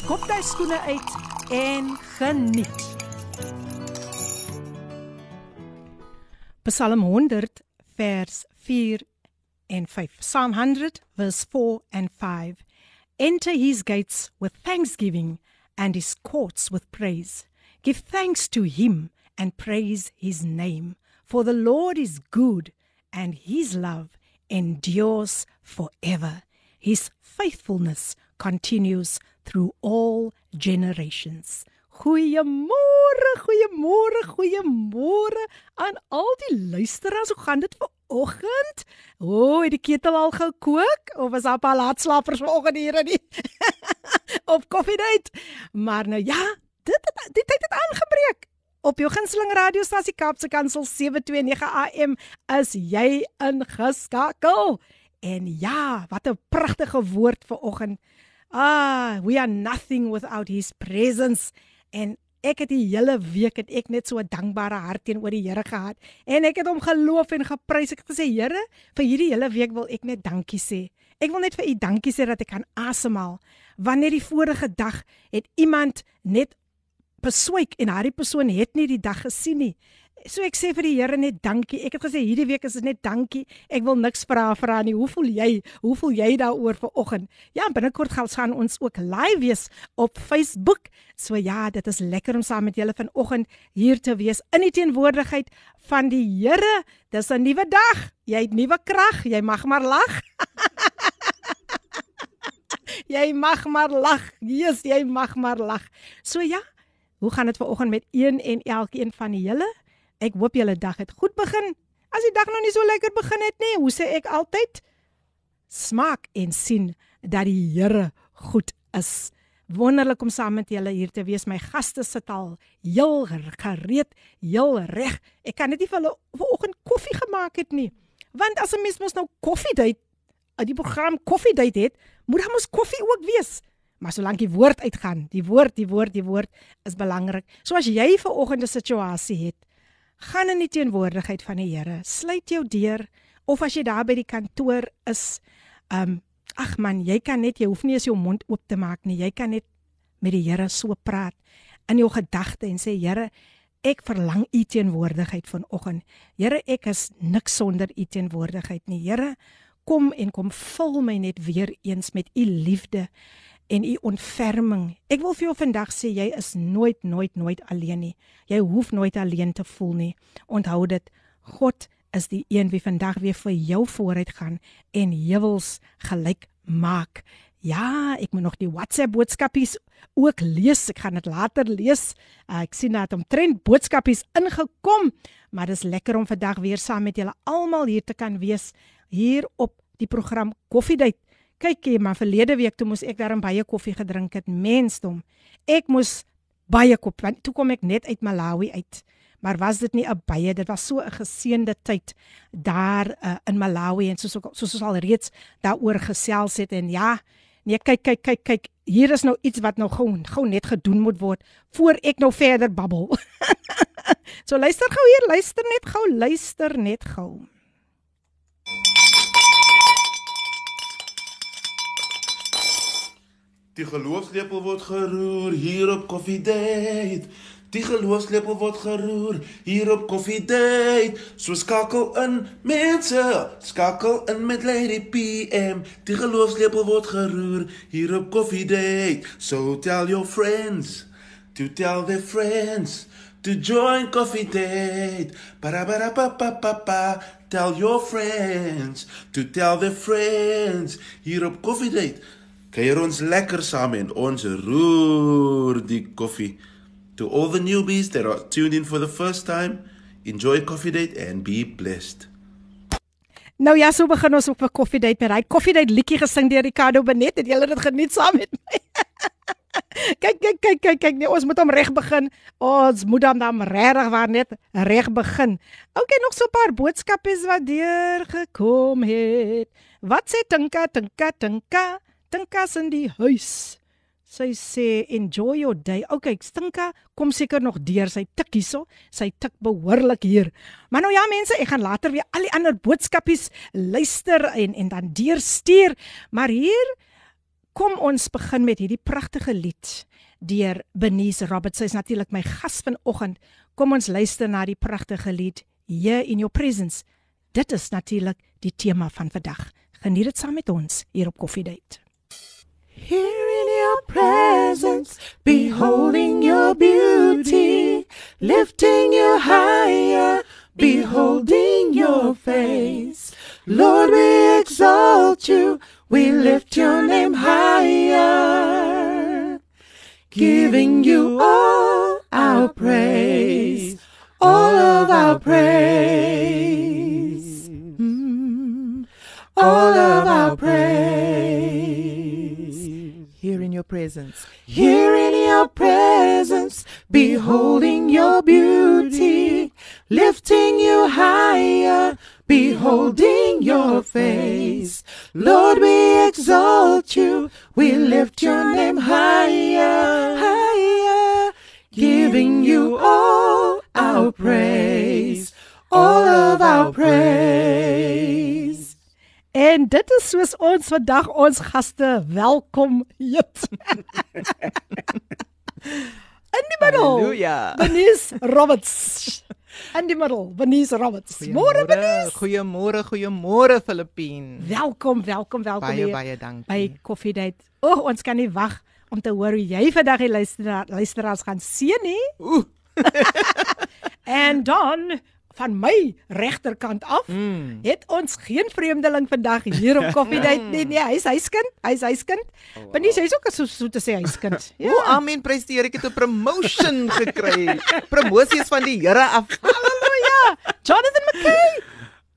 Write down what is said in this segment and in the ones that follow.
skop jy skoene uit en geniet. Psalm 100 vers 4 en 5. Psalm 100 verse 4 and 5. Enter his gates with thanksgiving and his courts with praise. Give thanks to him and praise his name, for the Lord is good and his love endures forever. His faithfulness continues through all generations. Goeiemôre, goeiemôre, goeiemôre aan al die luisteraars. Hoe gaan dit vir oggend? O, oh, het die ketel al gekook of is daar al laatslapers vanoggend hier in die op koffiedייט? Maar nou ja, dit dit tyd het aangebreek. Op jou gunsteling radiostasie Kaapse Kansel 729 AM is jy ingeskakel. En ja, wat 'n pragtige woord vir oggend. Ah, we are nothing without his presence. En ek het die hele week het ek net so 'n dankbare hart teenoor die Here gehad. En ek het hom geloof en geprys. Ek het gesê, Here, vir hierdie hele week wil ek net dankie sê. Ek wil net vir u dankie sê dat ek kan asemhaal. Wanneer die vorige dag het iemand net beswyk en daardie persoon het nie die dag gesien nie. So ek sê vir die Here net dankie. Ek het gesê hierdie week is dit net dankie. Ek wil niks vra vir aan nie. Hoe voel jy? Hoe voel jy daaroor vir oggend? Ja, binnekort gaan ons ook live wees op Facebook. So ja, dit is lekker om saam met julle vanoggend hier te wees in die teenwoordigheid van die Here. Dis 'n nuwe dag. Jy het nuwe krag. Jy mag maar lag. jy mag maar lag. Jesus, jy mag maar lag. So ja, hoe gaan dit vanoggend met een en elkeen van julle? Ek hoop julle dag het goed begin. As die dag nog nie so lekker begin het nie, hoe sê ek altyd? Smaak en sien dat die Here goed is. Wonderlik om saam met julle hier te wees. My gaste sit al heel gereed, heel reg. Ek kan net nie vir hulle vanoggend koffie gemaak het nie. Want as 'n mens mos nou koffiedייט, eh, die program koffiedייט het, moet daar mos koffie ook wees. Maar solank die woord uitgaan, die woord, die woord, die woord is belangrik. So as jy vir oggend 'n situasie het, gaan in die teenwoordigheid van die Here. Sluit jou deur of as jy daar by die kantoor is, um, ag man, jy kan net jy hoef nie eens jou mond oop te maak nie. Jy kan net met die Here so praat in jou gedagte en sê Here, ek verlang u teenwoordigheid vanoggend. Here, ek is niks sonder u teenwoordigheid nie. Here, kom en kom vul my net weer eens met u liefde en u ontferming. Ek wil vir jou vandag sê jy is nooit nooit nooit alleen nie. Jy hoef nooit alleen te voel nie. Onthou dit. God is die een wie vandag weer vir jou vooruit gaan en heuwels gelyk maak. Ja, ek moet nog die WhatsApp boodskapies ook lees. Ek gaan dit later lees. Uh, ek sien dat omtrent boodskapies ingekom, maar dis lekker om vandag weer saam met julle almal hier te kan wees hier op die program Koffiedייט kyk jy maar verlede week toe moes ek daarin baie koffie gedrink het mensdom. Ek moes baie kop want toe kom ek net uit Malawi uit. Maar was dit nie 'n baie dit was so 'n geseënde tyd daar uh, in Malawi en soos soos ons al reeds daaroor gesels het en ja nee kyk kyk kyk kyk hier is nou iets wat nou gou gou net gedoen moet word voor ek nou verder babbel. So luister gou hier luister net gou luister net gou Die geloofslepel word geroer hier op Coffee Date. Die geloofslepel word geroer hier op Coffee Date. So skakel in mense, skakel in met Lady PM. Die geloofslepel word geroer hier op Coffee Date. So tell your friends to tell their friends to join Coffee Date. Para para pa pa pa pa. Tell your friends to tell their friends hier op Coffee Date kuier ons lekker saam en ons roer die koffie. To all the newbies that are tuned in for the first time, enjoy Coffee Date and be blessed. Nou ja, so begin ons op 'n Coffee Date met hy Coffee Date liedjie gesing deur Ricardo Benet. Het julle dit geniet saam met my? kyk kyk kyk kyk kyk nee ons moet hom reg begin. Ons moet hom dan regtig waar net reg begin. Okay, nog so 'n paar boodskappe wat deur gekom het. Wat sê Tinka Tinka Tinka? Tinka's in die huis. Sy sê enjoy your day. Okay, Tinka kom seker nog deur sy tik hierso. Sy tik behoorlik hier. Maar nou ja mense, ek gaan later weer al die ander boodskapies luister en en dan deurstuur. Maar hier kom ons begin met hierdie pragtige lied deur Benice Roberts. Sy is natuurlik my gas vanoggend. Kom ons luister na die pragtige lied Here in your presence. Dit is natuurlik die tema van vandag. Geniet dit saam met ons hier op Coffee Date. Here in your presence, beholding your beauty, lifting you higher, beholding your face. Lord, we exalt you, we lift your name higher, giving you all our praise, all of our praise, Mm, all of our praise. Here in your presence, here in your presence, beholding your beauty, lifting you higher, beholding your face. Lord, we exalt you, we lift your name higher, higher, giving you all our praise, all of our praise. En dit is soos ons vandag ons gaste welkom heet. In die middel. Halleluja. Benice Roberts. In die middel, Benice Roberts. Môre Benice. Goeiemôre, goeiemôre Filippien. Welkom, welkom, welkom Baie hier baie dankie. by Coffee Date. O, oh, ons kan nie wag om te hoor hoe jy vandag die luisteraar luisteraars gaan sien nie. Oeh. en dan van my regterkant af Mm. het ons geen vreemdeling vandag hier op Coffee Date nie. Nee, hy's huiskind, hy's huiskind. Oh, wow. Hy's ook so so te sê huiskind. Ja. O, amen, prys die Here, ek het 'n promotion gekry. Promosie is van die Here af. Halleluja. Jonathan McKay.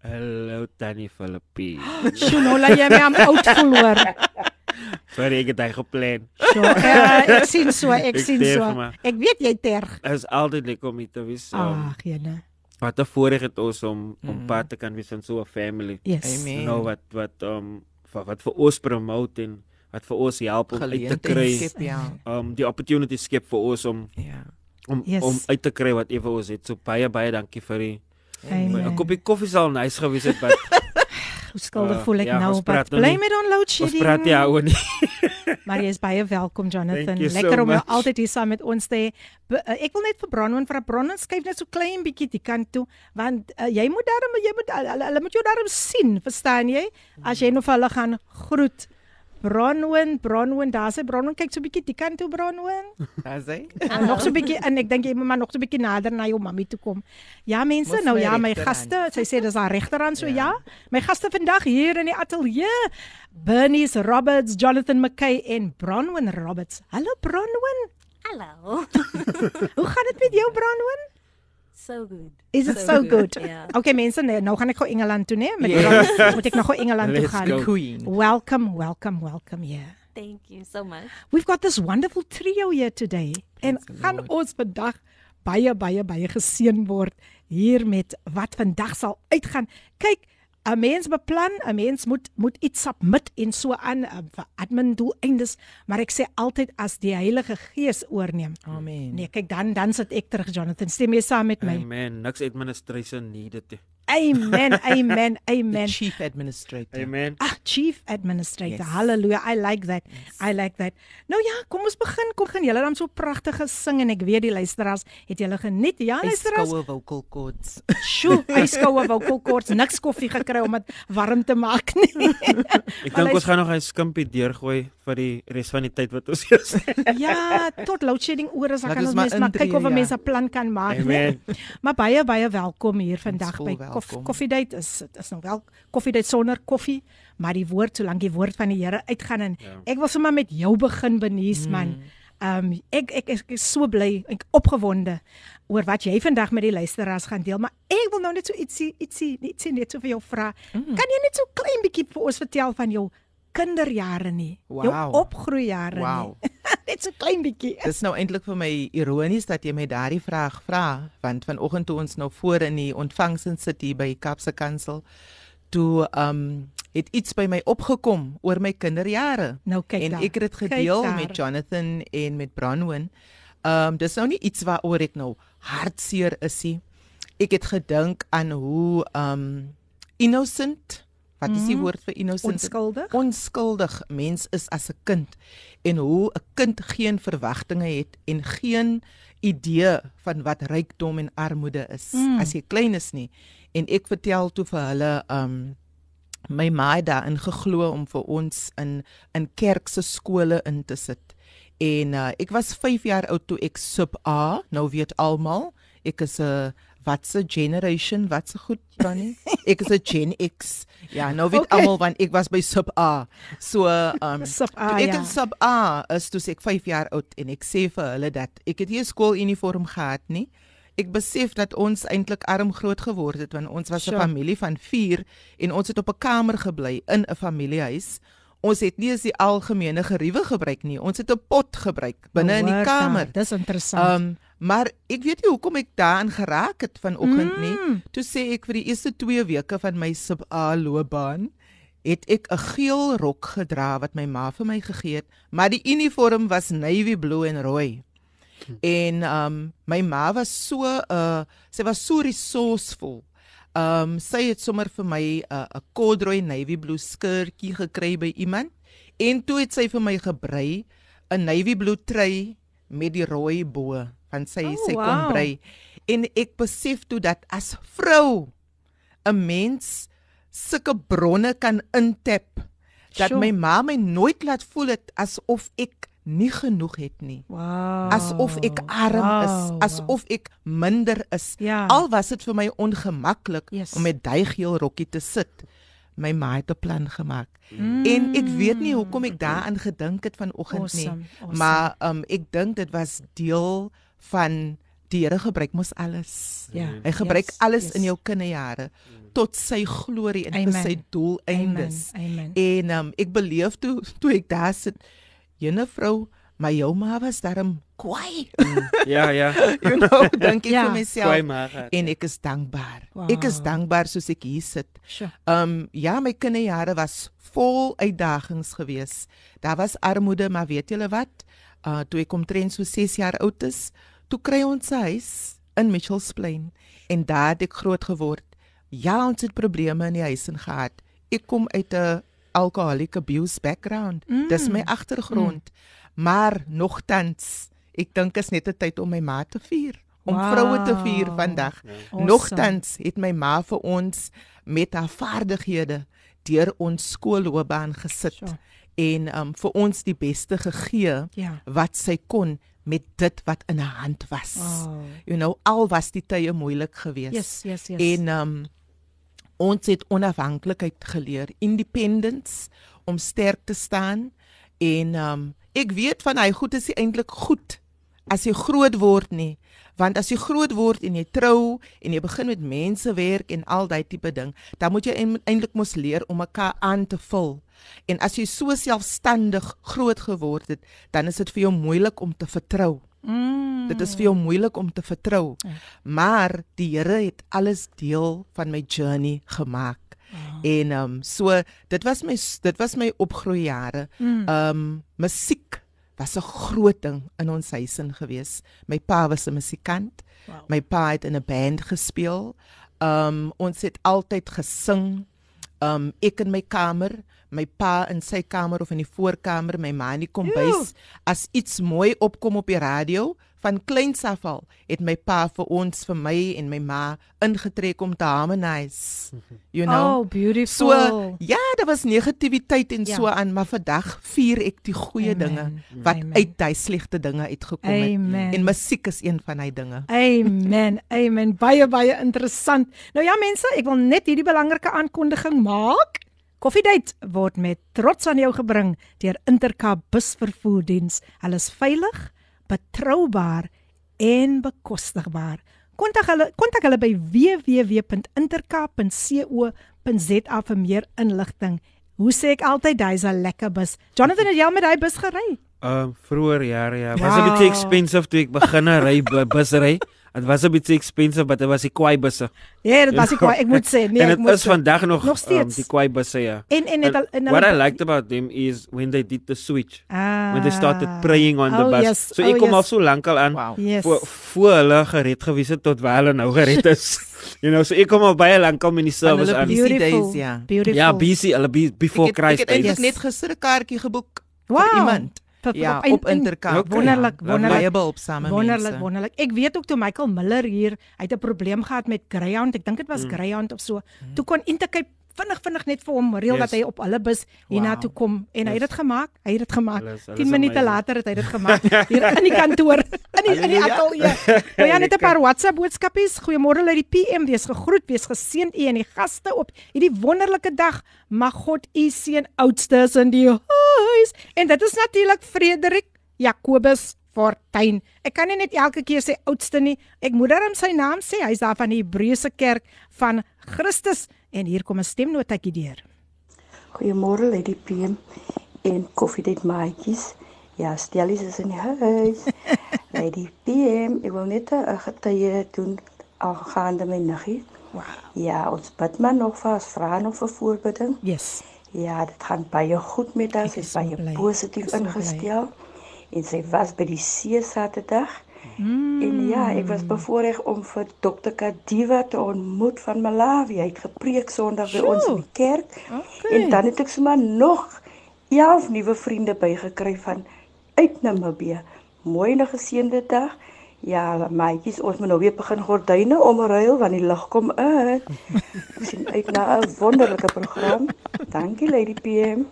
Hallo Tannie Filippie. Sjonola jy my am oud verloor. Sorry ek het hy geplan. So, uh, ek sien so, ek Ek sien so. maar. Ek weet jy terg. Dit is altyd lekker om hier te wees. Ag, jene. Wat 'n voorreg het ons om om Mm. part te kan wees van so 'n family. Yes. Amen. Nou wat wat um wat, wat vir ons promote en wat vir ons help om uit te kry. skep ja. Um die opportunity skep vir ons om Ja. om Yes. om uit te kry wat ewe ons het. So baie baie dankie vir die Amen. 'n koppie koffie sal nice gewees het, maar Hoe skuldig Uh, voel ek ja, nou, nou bly met on load ons shedding. praat nie oor nie. Maar jy is baie welkom Jonathan. You so Lekker om jou altyd hier saam met ons te hê. Uh, Ek wil net vir Bronwyn vra Bronwyn skuif net so klein bietjie die kant toe want uh, jy moet daarom jy moet hulle, hulle moet jou daarom sien, verstaan jy? As jy nou vir hulle gaan groet. Bronwyn, Bronwyn, daar's hy Bronwyn kyk so bietjie die kant toe Bronwyn. As hy. En nog so 'n bietjie en ek dink jy moet maar nog so 'n bietjie nader na jou mammy toe kom. Ja mense, Mos nou my ja, my gaste, sy sê dis haar regterhand so ja. Ja. My gaste vandag hier in die ateljee, Bernice Roberts, Jonathan McKay en Bronwyn Roberts. Hallo Bronwyn. Hallo. Hoe gaan dit met jou Bronwyn? So good. Is it so good? Ja. Okay mense, nee, nou gaan ek gou Engeland toe, nee, met Yes. Bronwyn. Moet ek nog gou Engeland toe Let's gaan? go. Queen. Welcome, welcome, welcome here. Thank you so much. We've got this wonderful trio here today. En Praise the gaan ons vandag baie baie baie geseën word hier met wat vandag sal uitgaan. Kyk, 'n mens beplan, 'n mens moet moet iets submit en so aan uh, vir admin doeleindes, maar ek sê altyd as die Heilige Gees oorneem. Amen. Nee, kyk dan dan sit ek terug Jonathan. Stem jy saam met my? Amen. Niks administration needed. nie. Amen. Amen. The Amen. chief administrator. Amen. Ah, chief administrator. Yes. Hallelujah. I like that. I like that. Nou ja, kom ons begin. Kom gaan julle dan so pragtige sing en ek weet die luisteraars het julle geniet. Ja, luisteraars. Skoue vocal cords. Sjoe, yskoue vocal cords, niks koffie gekry om dit warm te maak nie. Ek dink ons gaan nog 'n skimpie deurgooi vir die res van die tyd wat ons hier is. ja, tot load shedding oor is, Laat kan ons mens maar kyk of 'n ja. mens 'n plan kan maak. Amen. Maar baie baie welkom hier vandag by welkom. Koff, Coffee Date. Is dit is nou wel Coffee Date sonder koffie, maar die woord solank die woord van die Here uitgaan en Ja. ek wil sommer met jou begin Benies man. Ehm um, ek, ek ek is so bly, ek opgewonde oor wat jy vandag met die luisteraars gaan deel, maar ek wil nou net so ietsie ietsie ietsie net so vir jou vra. Mm. Kan jy net so klein bietjie vir ons vertel van jou kinderjare nie? Jou Wow. opgroeijare Wow. nie. Net so klein bietjie. Dis nou eintlik vir my ironies dat jy my daardie vraag vra, want vanoggend toe ons nou voor in die ontvangs in sit hier by Kapse Kansel, toe um het iets by my opgekom oor my kinderjare. Nou kyk en daar. ek het dit gedeel met Jonathan en met Bronwyn. Um dis nou nie iets waaroor ek nou hartseer is nie. Ek het gedink aan hoe um innocent wat is die Mhm. woord vir innocent? Onskuldig? Onskuldig mens is as 'n kind en hoe 'n kind geen verwagtinge het en geen idee van wat rykdom en armoede is Mm. as jy klein is nie. En ek vertel toe vir hulle um my ma het daarin geglo om vir ons in in kerk se skole in te sit. En uh, ek was 5 jaar oud toe ek sub A, nou weet almal, ek is 'n watse generation, watse goed Tannie? Ek is 'n Gen X. Ja, nou weet Okay. almal want ek was by sub A. So um Sub A, ek ja. in sub A is toe ek 5 jaar oud en ek sê vir hulle dat ek het nie 'n skooluniform gehad nie. Ek besef dat ons eintlik arm groot geword het want ons was 'n Sure. familie van 4 en ons het op 'n kamer gebly in 'n familiehuis. Ons het nie eens die algemene geriewe gebruik nie. Ons het 'n pot gebruik binne in die daar, kamer. Dis interessant. Um maar ek weet nie hoekom ek daaraan geraak het vanoggend Mm. nie. Toe sê ek vir die eerste 2 weke van my sub A loopbaan het ek 'n geel rok gedra wat my ma vir my gegee het, maar die uniform was navy blue en rooi. En um my ma was so uh sy was so resourceful. Um sy het sommer vir my 'n uh, 'n corduroy navy blue skirtjie gekry by iemand en toe het sy vir my gebrei 'n navy blue trui met die rooi bo van sy Oh, sy wow. kon brei. En ek besef toe dat as vrou 'n mens sulke bronne kan intap dat Sjoe. my ma my nooit laat voel het asof ek nie genoeg het nie wow. asof ek arm wow, is, asof ek minder is. Ja. Al was dit vir my ongemaklik Yes. om met daai geel rokkie te sit. My ma het 'n plan gemaak. Mm. En ek weet nie hoekom ek daaraan gedink het vanoggend Awesome, nie. awesome. Maar um, ek dink dit was deel van die Here gebruik mos alles. Ja. Hy gebruik Yes, alles yes. in jou kinderjare tot sy glorie en vir Amen. sy doeleindes. Amen. Amen. En um, ek beleef toe toe ek daar sit, jene vrou, maar jou ma was daarom kwaai. Ja, ja. you know, dink ek Ja. vir Kwaai myself. maar gehad. En ek is dankbaar. Wow. Ek is dankbaar soos ek hier sit. Sure. Um ja, my kinderjare was vol uitdagings geweest. Daar was armoede, maar weet julle wat? Uh toe ek omtrent so 6 jaar oud is, toe kry ons 'n huis in Mitchells Plain en daar het ek groot geword. Ja, ons het probleme in die huis in gehad. Ek kom uit 'n alcoholic abuse background. Mm. Dis my agtergrond. Mm. Maar nogtans, ek dink is net 'n tyd om my ma te vier, om Wow. vroue te vier vandag. Awesome. Nogtans het my ma vir ons met haar vaardighede deur ons skoolloopbaan gesit Sure. en um, vir ons die beste gegee Ja. wat sy kon met dit wat in haar hand was. Oh. You know, al was die tye moeilik geweest. Yes, yes, yes. En um ons het onafhanklikheid geleer, independence om sterk te staan en um ek weet van hy goed is eintlik goed as jy groot word nie. Want as jy groot word en jy trou en jy begin met mense werk en al daai tipe ding, dan moet jy eintlik mos leer om mekaar aan te vul. En as jy so selfstandig groot geword het, dan is dit vir jou moeilik om te vertrou. mm. Dit is vir jou moeilik om te vertrou. Maar die Here het alles deel van my journey gemaak. En ehm um, so dit was my dit was my opgroeijare. Mm. Ehm um, musiek was 'n groot ding in ons huis in gewees. My pa was 'n musikant. Wow. My pa het in 'n band gespeel. Ehm um, ons het altyd gesing. Ehm um, ek in my kamer, my pa in sy kamer of in die voorkamer, my ma in die kombuis. As iets mooi opkom op die radio van kleins af al, het my pa vir ons vir my en my ma ingetrek om te harmonize. You know. Oh, beautiful. So ja, daar was negativiteit en Ja. so aan, maar vandag vier ek die goeie Amen. dinge wat Amen. uit daai slegte dinge uitgekom het. Amen. En musiek is een van daai dinge. Amen. Amen. Baie baie interessant. Nou ja mense, ek wil net hierdie belangrike aankondiging maak. Koffiedייט word met trots aan jou gebring deur Intercape busvervoerdiens. Hulle is veilig, betroubaar en bekostigbaar. Kontak hulle kontak hulle by www.intercape.co.za vir meer inligting. Hoe sê ek altyd, hy's 'n lekker bus. Jonathan het jy al met hy bus gery? Ehm uh, vroeër jare ja, was 'n Wow. bietjie expensive toe ek begin ry bu- busry. Dit was 'n bietjie expensive, maar dit was die kwai busse. Ja, dit was ek ek moet sê, nee, en ek dit moet is sê. vandag nog, Nog steeds. die kwai busse ja. en en het And al en what I liked about them is when they did the switch, ah, when they started praying on the oh, bus. Yes, so oh, ek kom yes. al so lank al aan Wow. Yes. voor voor hulle gered gewees het tot waar hulle nou gered is. you know, so ek kom al baie lank al met die service aan. Beautiful. days, ja. Beautiful. Ja, BC, hulle be, before ek het, Christ. ek het eintlik Yes. net gister 'n kaartjie geboek wow. vir iemand. Vir- Ja, op in- Intercape. Okay. Wonderlik, Ja, wonderlik. Baie behulpsame Wonderlik, mense. wonderlik. Ek weet ook toe Michael Miller hier, hy het 'n probleem gehad met Greyhound. Ek dink dit Mm. was Greyhound of so. Toe kon Intercape vinnig vinnig net vir hom reël Yes. dat hy op hulle bus hiernatoe Wow. kom en hy het Yes. dit gemaak. Hy het dit gemaak. Hulle is- hulle 10 is minute later het hy dit gemaak hier in die kantoor, in die in die ateljee. Nou ja, net 'n paar WhatsApp boodskapies. Goeiemôre uit die PM. Wees gegroet, wees geseënd u en die gaste op hierdie wonderlike dag. Mag God u seën oudstes in die huis. En dit is natuurlik Frederik Jakobus Fortuin. Ek kan nie net elke keer sê oudste nie. Ek moet darm sy naam sê. Hy's daar van die Hebreëse kerk van Christus en hier kom 'n stemnotetjie deur. Goeiemôre Lady PM en koffiedייט maatjies. Ja, Stellies is in die huis. Lady PM, ek wil net 'n getuie doen aangaande my niggie. Wow. Ja, ons bid maar nog vir ons vra nog vir voorbidding. Yes. Ja, dit gaan baie goed met haar. Ek Sy is is so baie bly. positief Ek is so bly. ingestel. En sy was by die see Saterdag. Mm. En ja, ek was bevoorreg om vir Dr. Kadiva te ontmoet van Malawi. Hy het gepreek Sondag by ons in die kerk. Okay. En dan het ek sommer nog 11 nuwe vriende bygekry van uit Namibië. Mooi en 'n geseënde dag. Ja, maatjies, ons moet nou weer begin gordyne omruil want die lig kom in. Ons sien uit na 'n wonderlike program. Dankie Lady PM.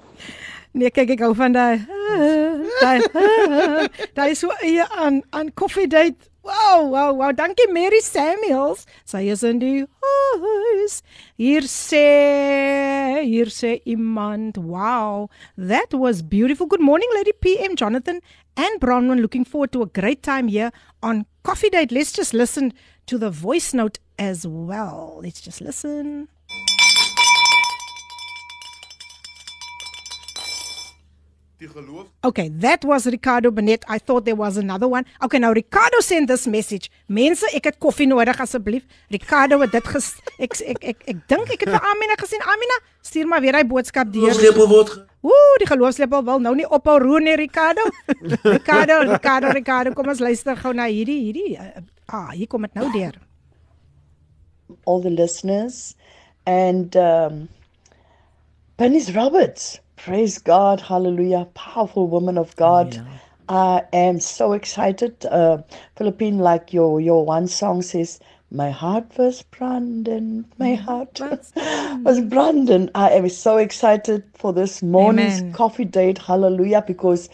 Nee, kyk ek hou van daai daai daai so eie aan aan coffee date. Wow, wow, wow. Dankie Mary Samuels. Sy is in die huis. Hier sê hier sê iemand, "Wow, that was beautiful. Good morning Lady PM Jonathan and Bronwyn. Looking forward to a great time here on Coffee Date. Let's just listen to the voice note as well. Let's just listen." Die geloof Okay, that was Ricardo Benet. I thought there was another one. Okay, now Ricardo sent this message. Mense, ek het koffie nodig asseblief. Ricardo het dit ges ek ek ek ek, ek dink ek het vir Amina gesien. Amina, stuur maar weer hy boodskap deur. lepel word Ooh, die geloofslepel wil nou nie ophou roer nie, Ricardo. Ricardo, Ricardo, Ricardo, kom ons luister gou na hierdie hierdie. Uh, ah, hier kom dit nou deur. all the listeners and um, Bernice Roberts. Praise God, hallelujah, powerful woman of God. I am so excited. Uh, Philippine, like your your one song says, my heart was Brandon, my heart was Brandon. I am so excited for this morning's Amen. coffee date, hallelujah, because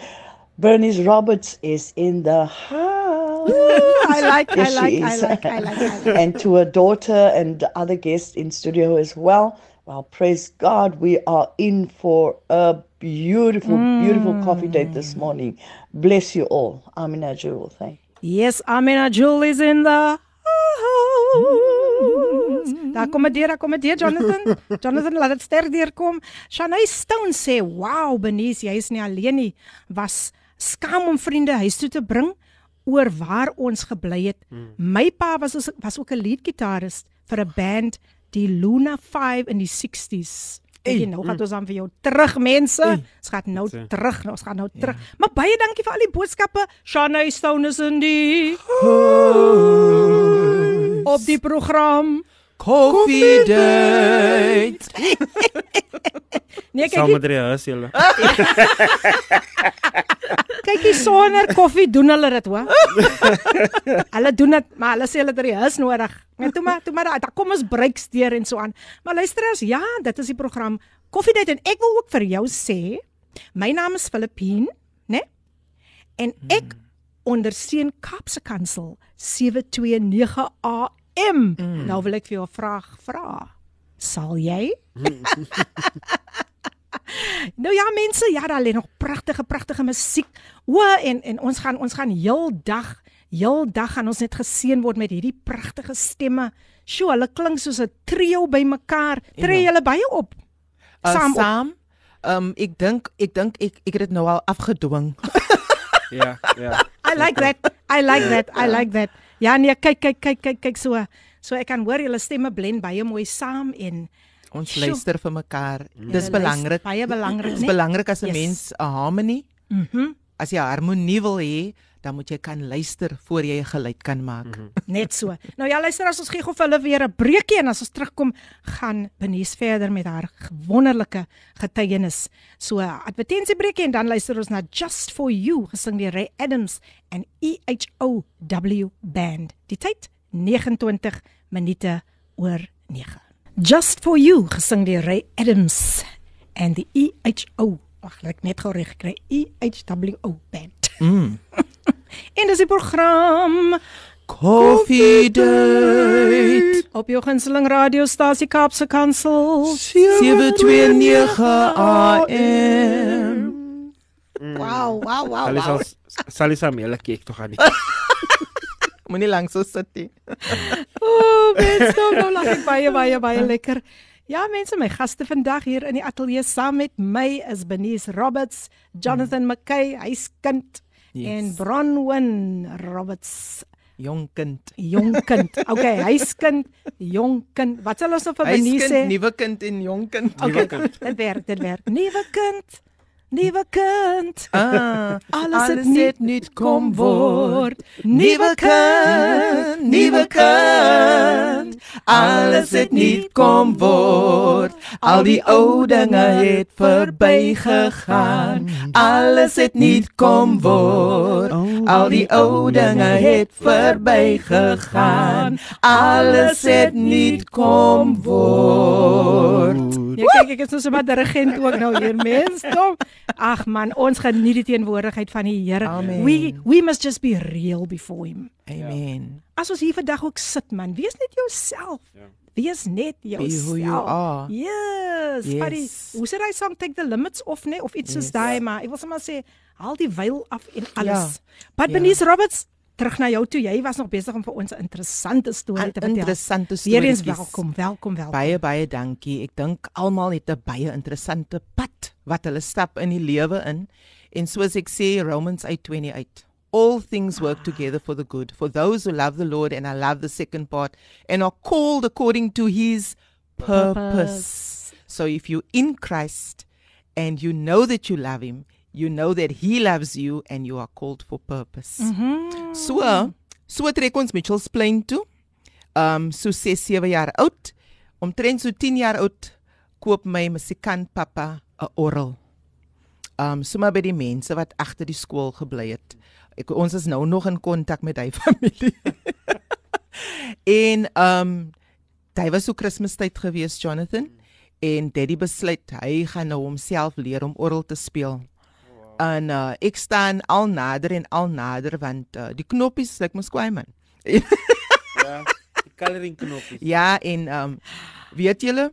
Bernice Roberts is in the house. I like, I Yes, like, I like, I like, I like. and to her daughter and other guests in studio as well. Well, praise God, we are in for a beautiful, beautiful coffee date this morning. Bless you all. Amina Jewel. Thank Yes, Amina Jewel is in the house. Daar kom dit deur, daar kom dit deur Jonathan. Jonathan laat dit sterk deurkom. Shanay Stone sê, "Wow, Benies, jy is nie alleen nie. Was skaam om vriende huis toe te bring oor waar ons gebly het. My pa was was, was ook 'n leadgitarist vir 'n band, die Luna 5 in die 60s. Hey, nou gaan ons dan vir jou terug mense. Ons gaan nou eh, terug, ons gaan nou terug. Maar baie dankie vir al die boodskappe. Shanay Stone is in die op die program. Coffee date. Nee, Saam kyk, met die huis julle. kyk hier sonder koffie doen hulle dit, hoor. hulle doen dit, maar hulle sê hulle het huis nodig. En toe maar, toe maar daar kom ons breaks deur en so aan. Maar luisterers, ja, dit is die program Coffee Date en ek wil ook vir jou sê, my naam is Filippine, né? En ek ondersteun Kaapse Kansel 729 AM. Nou wil ek vir jou 'n vraag vra. Sal jy? Nou ja mense, ja, daar lê nog pragtige pragtige musiek. O en en ons gaan ons gaan heeldag heeldag gaan ons net geseën word met hierdie pragtige stemme. Sjoe, hulle klink soos 'n trio bymekaar. Tree julle baie op. Uh, Saam op. saam. Um ek dink ek dink ek ek het dit nou al afgedwing. Ja, ja. I like that. I like that. I like that. Ja nee, kyk kyk kyk kyk kyk so. So ek kan hoor julle stemme blend baie mooi saam en Ons Sjoe. luister vir mekaar. julle Dis belangrik. Baie belangrik, Dis belangrik as 'n Yes. mens 'n harmonie, Mhm. as jy harmonie wil hê, dan moet jy kan luister voor jy 'n geluid kan maak. Net so. Nou ja, luister as ons gee gou vir hulle weer 'n breekie en as ons terugkom, gaan Benies verder met haar wonderlike getuienis. So advertensiebreekie en dan luister ons na Just for You gesing deur Ray Adams en E EHOW Band. Die tyd 29 minute oor 9. Just for You gesing deur Ray Adams en die EHO. Wag, ek net gou reg gekry. EHWO Band. Mm. En dis die program Coffee date. op jou gunsteling radiostasie Kaapse Kansel. 729 AM. Wow, wow, wow. Sal wow. sal is am hele kyk tog aan nie. Moenie lank so sit nie. Ooh, mense, nou lag ek baie baie baie lekker. Ja, mense, my gaste vandag hier in die ateljee saam met my is Benice Roberts, Jonathan McKay, hy's kind Yes. en Bronwyn Roberts, Jong kind. jong kind. Okay, hy's kind, jong kind. Wat sal ons vir Hy's Benice sê? kind, nuwe kind en jong kind. Okay, dit werk, dit werk. Nuwe kind. Nuwe kind. Ah, Alles het nuut nuut kom word. Nuwe kind, nuwe kind. Alles het nuut kom word. Al die ou dinge het verbygegaan. Alles het nuut kom word. Al die ou dinge het verbygegaan. Alles het nuut kom word. Ja, kyk, ek is nou sommer dirigent ook nou hier, mens. Kom. Ag man, ons geniet die teenwoordigheid van die Here. We we must just be real before him. Amen. As ons hier vandag ook sit man, wees net jouself. Ja. Wees net jouself. who you are. Yes. Yes. Buddy, hoe sê hy song take the limits off nee of iets soos daai, maar ek wil sommer sê haal die wyl af en alles. But Ja. Benice Roberts, terug na jou toe. Jy was nog besig om vir ons 'n interessante storie te vertel. Interessante Weer eens welkom, welkom, welkom. Baie baie dankie. Ek dink almal het 'n baie interessante pad wat hulle stap in die lewe in. En soos ek sê Romans 8:28, all things work together for the good for those who love the Lord and I love the second part and are called according to his purpose. So if you're in Christ and you know that you love him, you know that he loves you and you are called for purpose. Mhm. So, so trek ons Mitchells Plain toe. Um so 6 7 jaar oud. Omtrent so 10 jaar oud koop my musikant pappa 'n orgel. Um sommer by die mense wat agter die skool gebly het. Ek ons is nou nog in kontak met hy familie. en um hy was so Kersfeestyd gewees Jonathan en Daddy besluit hy gaan nou homself leer om orgel te speel. En uh, ek staan al nader en al nader want uh, die knoppies lyk mos kwaai man. Ja. Die coloring knoppies. Ja en um weet julle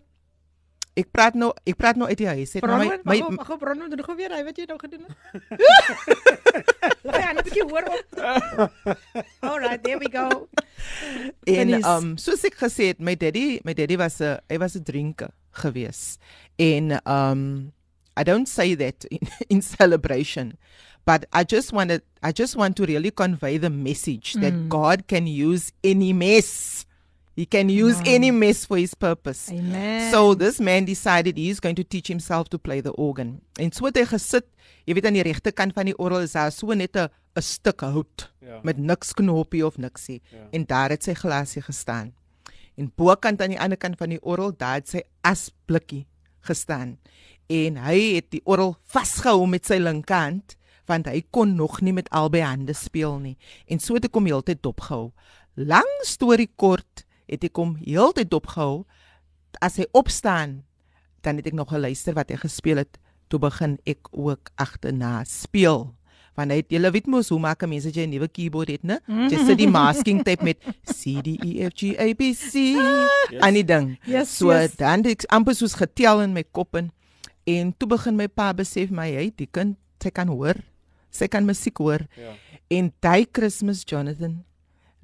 ek praat nou ek praat nou uit die huis. Het nou my my, mag op Bronwyn doen gou weer hy wat jy nou gedoen het. Laat hy net 'n bietjie hoor op. Alright, there we go. en um soos ek gesê het, my daddy, my daddy was 'n hy was 'n drinker gewees. En um I don't say that in, in celebration, but I just wanted I just want to really convey the message that Mm. God can use any mess. He can use Wow. any mess for his purpose. Amen. So this man decided he's going to teach himself to play the organ. En so het hy gesit, jy weet aan die regterkant van die orgel is daar so net 'n 'n stuk hout Ja. met niks knoppie of niksie. Ja. En daar het sy glasie gestaan. En bokant aan die ander kant van die orgel, daar het sy asblikkie gestaan. En hy het die orgel vasgehou met sy linkerhand want hy kon nog nie met albei hande speel nie. En so het ek hom heeltyd dopgehou. Lang storie kort, het ek hom heeltyd dopgehou. As hy opstaan, dan het ek nog geluister wat hy gespeel het. Toe begin ek ook agterna speel. Want hy het julle weet mos hoe maak 'n mens as jy 'n nuwe keyboard het, né? Jy sit die masking tape met C D E F G A B C aan die ding. Yes, So yes. dan het ek amper soos getel in my kop in. En toe begin my pa besef my hy die kind sy kan hoor. Sy kan musiek hoor. Ja. En daai Kersfees Jonathan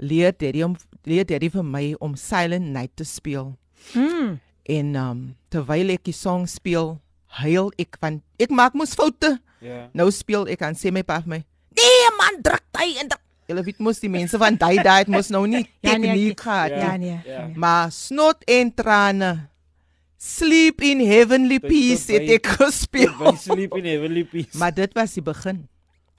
leer Daddy om leer Daddy vir my om Silent Night te speel. Mm. En um terwyl ek die song speel, huil ek want ek maak mos foute. Ja. Nou speel ek aan sê my pa vir my, Nee man, druk hy en druk. Julle weet mos die mense van daai daai het mos nou nie Ja, nee, tegniek gehad Ja, nie. nee. Ja. Maar snot en trane. Sleep in heavenly Tot- peace het ek gespeel. By sleep in heavenly peace. Maar dit was die begin.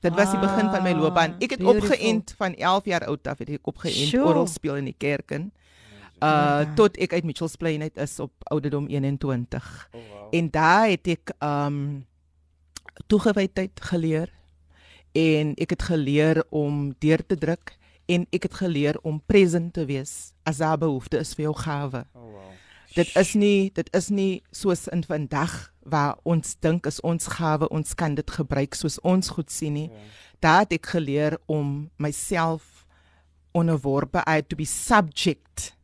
Dit was die begin van my loopbaan. Ek het Ah, beautiful. opgeënt van 11 jaar oud af het ek opgeënt Sure. oral speel in die kerk in. Uh Ja. tot ek uit Mitchells Plain uit is op ouderdom 21. Oh, wow. En daar het ek um toegewydheid geleer en ek het geleer om deur te druk en ek het geleer om present te wees as daar behoefte is vir jou gawe. Oh, wow. Dit is nie dit is nie soos in vandag waar ons dink is ons gawe, ons kan dit gebruik soos ons goed sien nie. Daar het ek geleer om myself onderworpe uit to be subject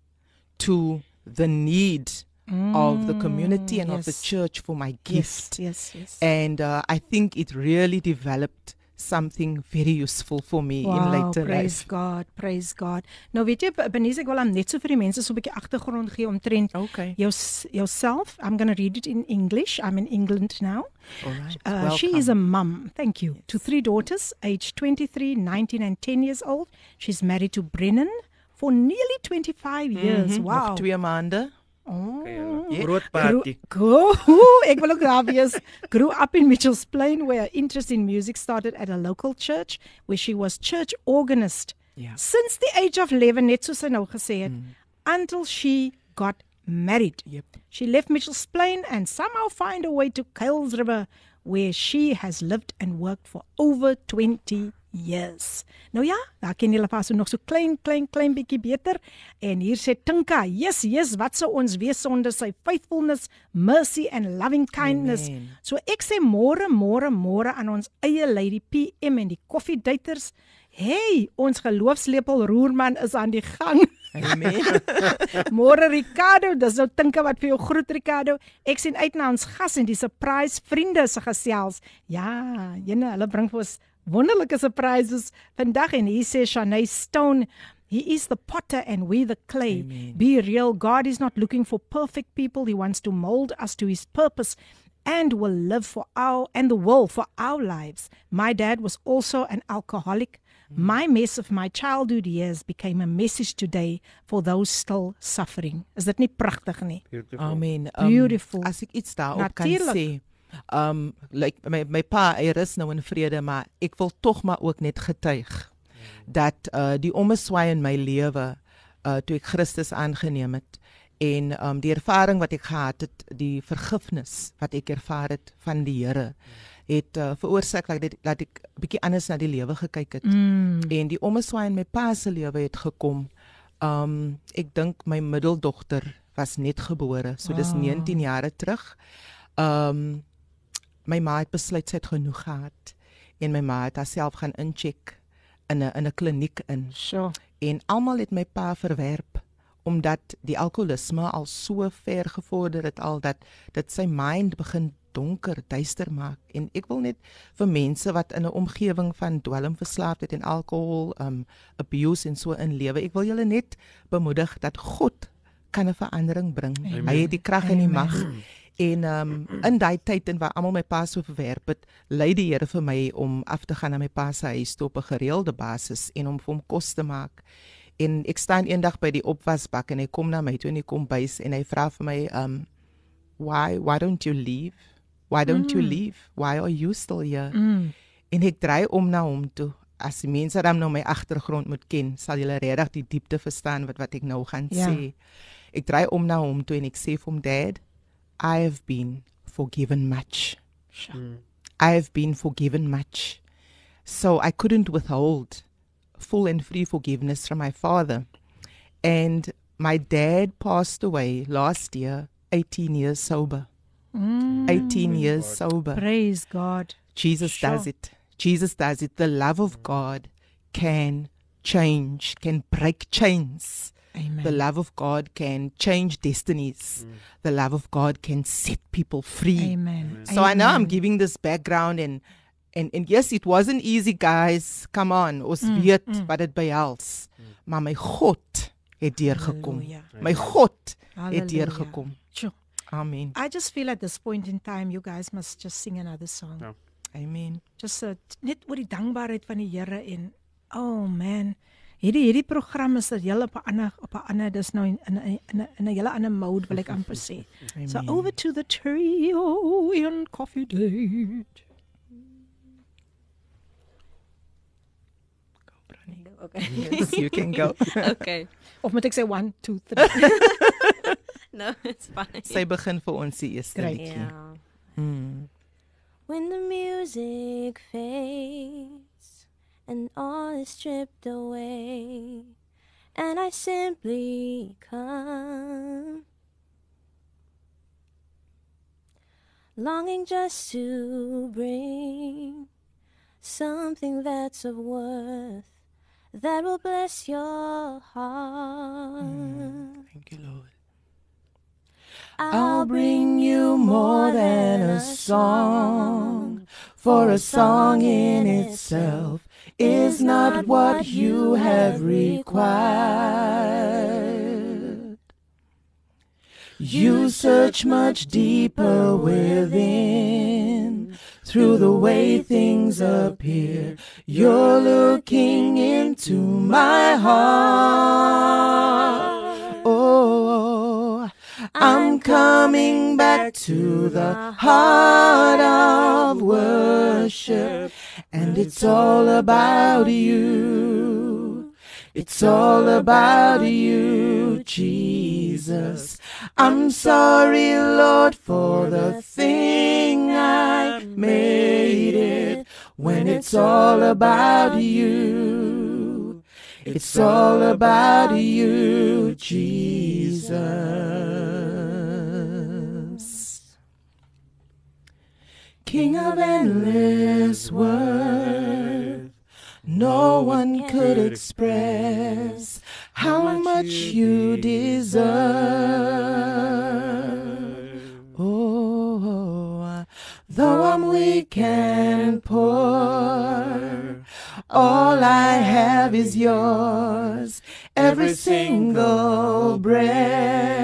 to the need of the community and of the yes. church for my gift. Yes, yes, yes. And uh, I think it really developed something very useful for me in Wow, later praise life. God, praise God. Nou weet jy Benise ek wil hom net so vir die mense so 'n bietjie agtergrond gee omtrent Okay. jou yourself. I'm going to read it in English. I'm in England now. All right. Uh, she is a mum, thank you, to three daughters, aged 23, 19, and 10 years old. She's married to Brennan for nearly 25 years. Mhm, Wow. Nog twee maande. Oh. Ja. Groot Grew, party. grew, ek wil ook daar wees. Grew up in Mitchells Plain where her interest in music started at a local church where she was church organist. Ja. Since the age of 11 net soos sy nou gesê het, mm. until she got married. Yep. She left Mitchells Plain and somehow find a way to Kales River where she has lived and worked for over 20 years. Nou ja, daar ken julle vas nog so klein klein klein bietjie beter en hier sê Tinka, yes, yes, wat sou ons wees sonder sy faithfulness, mercy and loving kindness. Amen. So ek sê môre môre môre aan ons eie Lady PM en die koffiedaters. Hey, ons geloofslepel roerman is aan die gang. Amen. Môre Ricardo, dis nou tinke wat vir jou groet Ricardo. Ek sien uit na ons gas en die surprise vriende se gesels. Ja, jene, hulle bring vir ons wonderlike surprises vandag en hier sê Shanay Stone He is the potter and we the clay. Amen. Be real. God is not looking for perfect people. He wants to mold us to his purpose and will live for our and the will for our lives. My dad was also an alcoholic. My mess of my childhood years became a message today for those still suffering. Is dit nie pragtig nie? Beautiful. Amen. Um, Beautiful. As ek iets daarop kan sê. Um like my my pa, hy rus nou in vrede, maar ek wil tog maar ook net getuig dat uh die ommeswaai in my lewe uh toe ek Christus aangeneem het en um die ervaring wat ek gehad het, die vergifnis wat ek ervaar het van die Here het uh, veroorsaak dat ek dat ek bietjie anders na die lewe gekyk het. Mm. En die ommeswaai in my pa se lewe het gekom. Um ek dink my middeldogter was net gebore, so dis Ah. 19 jare terug. Um my ma het besluit sy het genoeg gehad en my ma het haarself gaan incheck in 'n in 'n kliniek in. So. En almal het my pa verwerp omdat die alkoholisme al so ver gevorder het al dat dit sy mind begin donker, duister maak en ek wil net vir mense wat in 'n omgewing van dwelmverslaafdheid en alkohol um abuse en so in lewe, ek wil julle net bemoedig dat God kan 'n verandering bring. Amen. Hy het die krag en die Amen. mag. En um in daai tyd en waar almal my pa so verwerp het, lei die Here vir my om af te gaan na my pa se huis toe op 'n gereelde basis en om vir hom kos te maak. En ek staan eendag by die opwasbak en hy kom na my toe in die kombuis en hy vra vir my um why why don't you leave? Why don't you leave? Why are you still here? Mm. En ek draai om na hom toe. As die mense dan nou my agtergrond moet ken, sal julle regtig die diepte verstaan wat wat ek nou gaan Ja. sê. Ek draai om na hom toe en ek sê vir hom, "Dad, I have been forgiven much. Hmm. I have been forgiven much. So I couldn't withhold full and free forgiveness from my father. And my dad passed away last year, 18 years sober. Hmm. 18 years sober. Praise God. Jesus Sure. does it. Jesus does it. The love of hmm. God can change, can break chains. Amen. The love of God can change destinies. The love of God can set people free. Amen. So I know I'm Amen. giving this background and and and yes, it wasn't easy guys. Come on, ons weet wat dit behels. Maar my God het deurgekom. My God het Halleluja. deurgekom. Sure. Amen. I just feel at this point in time you guys must just sing another song. Ja. Amen. Just uh, net oor die dankbaarheid van die Here en oh man, hierdie hierdie program is 'n hele op 'n ander op 'n ander dis nou in in 'n in 'n 'n hele ander mode wil ek amper sê. So over to the trio in coffee date. Okay. Yes, you can go. okay. Of moet ek sê 1 2 3? No, it's fine. Sy begin vir ons die eerste liedjie. Yeah. Mm. When the music fades and all is stripped away, and I simply come, longing just to bring something that's of worth that will bless your mm, heart. Thank you, Lord. I'll bring you more than a song, for a song in itself is not what you have required. You search much deeper within. Through the way things appear, you're looking into my heart. I'm coming back to the heart of worship, and it's all about you. It's all about you, Jesus. I'm sorry, Lord, for the thing I made it when it's all about you. It's all about you, Jesus. King of endless worth, no one could express how much you deserve. Oh, though I'm weak and poor, all I have is yours, every single breath.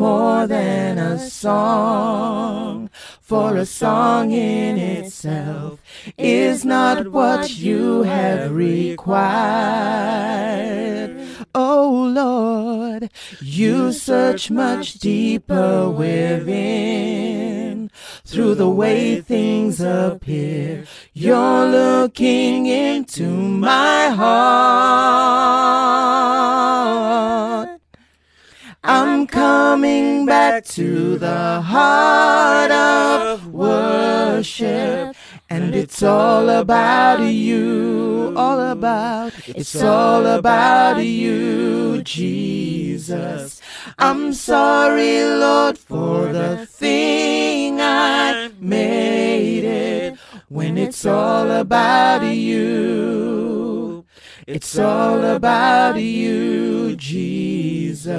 More than a song, for a song in itself is not what you have required. Oh Lord, you search much deeper within. Through the way things appear, you're looking into my heart. I'm coming back to the heart of worship. And it's all about you, all about, it's all about you, Jesus. I'm sorry, Lord, for the thing I made it when it's all about you. It's all about you, Jesus.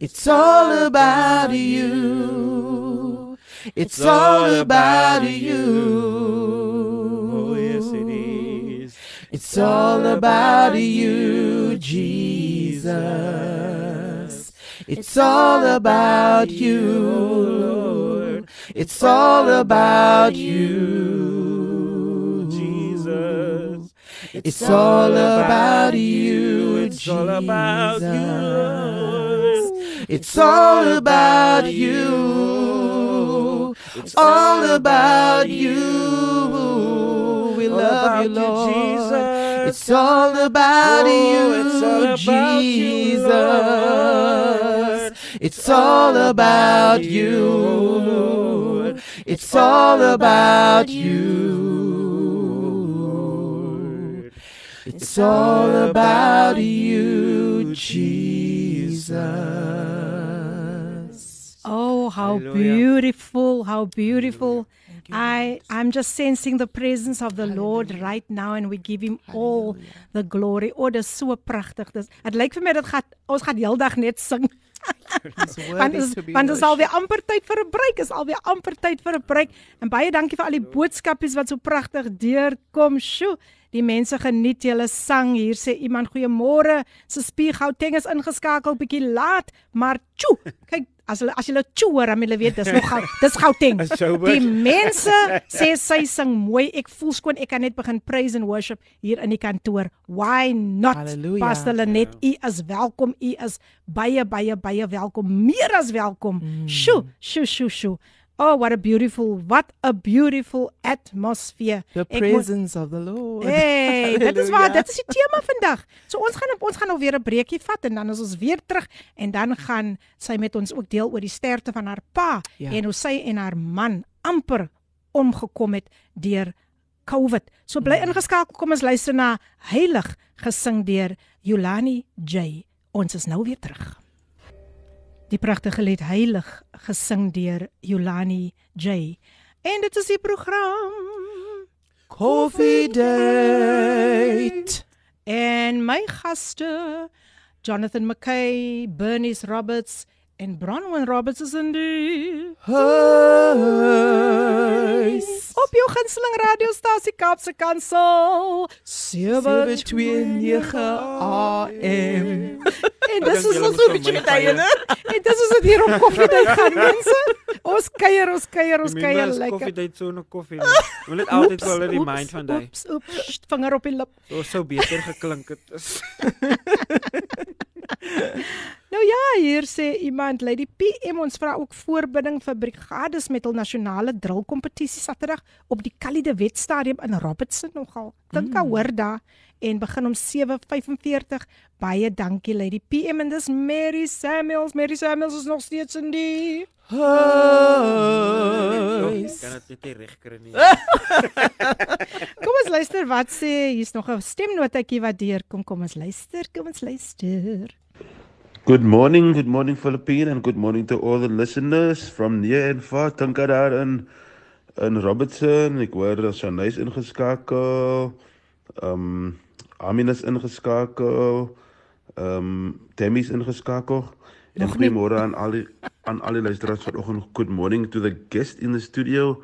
It's all about you. It's all about you. Oh, yes, it is. It's all about you, Jesus. It's all about you, Lord. It's all about you, Jesus. It's all about you, It's all about you, Lord. It's all about you. It's all about you. We love you, Lord. Jesus. It's all about you, it's all about you, Jesus. It's all about you. It's all about you. It's all about you, Jesus. Oh, how Hallelujah. beautiful, how beautiful. I I'm just sensing the presence of the Lord right now and we give him all the glory. Oh, dis so pragtig. Dis dit lyk vir my dit gaan ons gaan heeldag net sing. Want is want is alweer amper tyd vir 'n breek, is alweer amper tyd vir 'n breek. En baie dankie vir al die boodskapies wat so pragtig deurkom. Sjoe, die mense geniet julle sang. Hier sê iemand goeiemôre. Se spier Gauteng is ingeskakel bietjie laat, maar tjoe, kyk as hulle as hulle choor, dan hulle weet dis nog gou dis Gauteng. Die mense sê sy sing mooi. Ek voel skoon ek kan net begin praise and worship hier in die kantoor. Why not? Halleluja. Pastor Lenet, u is welkom. U is baie baie baie welkom. Meer as welkom. Mm. Sjoe, sjoe, sjoe, sjoe. Oh, what a beautiful, what a beautiful atmosphere. The Ek presence of the Lord. Hey, dit is waar, dit is die tema vandag. So ons gaan ons gaan nou weer 'n breekie vat en dan is ons weer terug en dan gaan sy met ons ook deel oor die sterfte van haar pa Ja. en hoe sy en haar man amper omgekom het deur COVID. So bly ingeskakel, kom ons luister na Heilig gesing deur Yolani J. Ons is nou weer terug. Die pragtige lied Heilig gesing deur Yolani J. En dit is die program Coffee date. En my gaste Jonathan McKay, Bernice Roberts en Bronwyn Roberts is in die Huis. op jou gunsteling radiostasie Kaapse Kansel 729 AM. En dis is julle ons moet so vir bietjie my met tye, kuier. né? En dis is dit hier op koffiedייט gaan mense. Ons kuier, ons kuier, ons kuier Koffie lekker. date so 'n koffie. nie. Wil net altyd Oeps, wel in die oeps, mind van daai. Oeps, oeps, sst, vinger op die lip. So sou beter geklink het. Nou ja, hier sê iemand Lady PM ons vra ook voorbinding vir brigades met hul nasionale drillkompetisie Saterdag op die Kali de Wet stadium in Robertson nogal. Dink mm. hoor daar en begin om 7:45. Baie dankie Lady PM en dis Mary Samuels. Mary Samuels is nog steeds in die Ek Huis. kan dit net nie reg kry nie. Kom ons luister wat sê hier's nog 'n stemnotetjie wat deurkom. Kom ons luister, kom ons luister. Good morning, good morning Philippine and good morning to all the listeners from near and far. Dink aan daar in in Robertson. Ek hoor dat Shanice ingeskakel. Um Amin is ingeskakel. Um Tammy's ingeskakel. En goeiemôre aan al die aan al die luisteraars vanoggend. Good morning to the guest in the studio.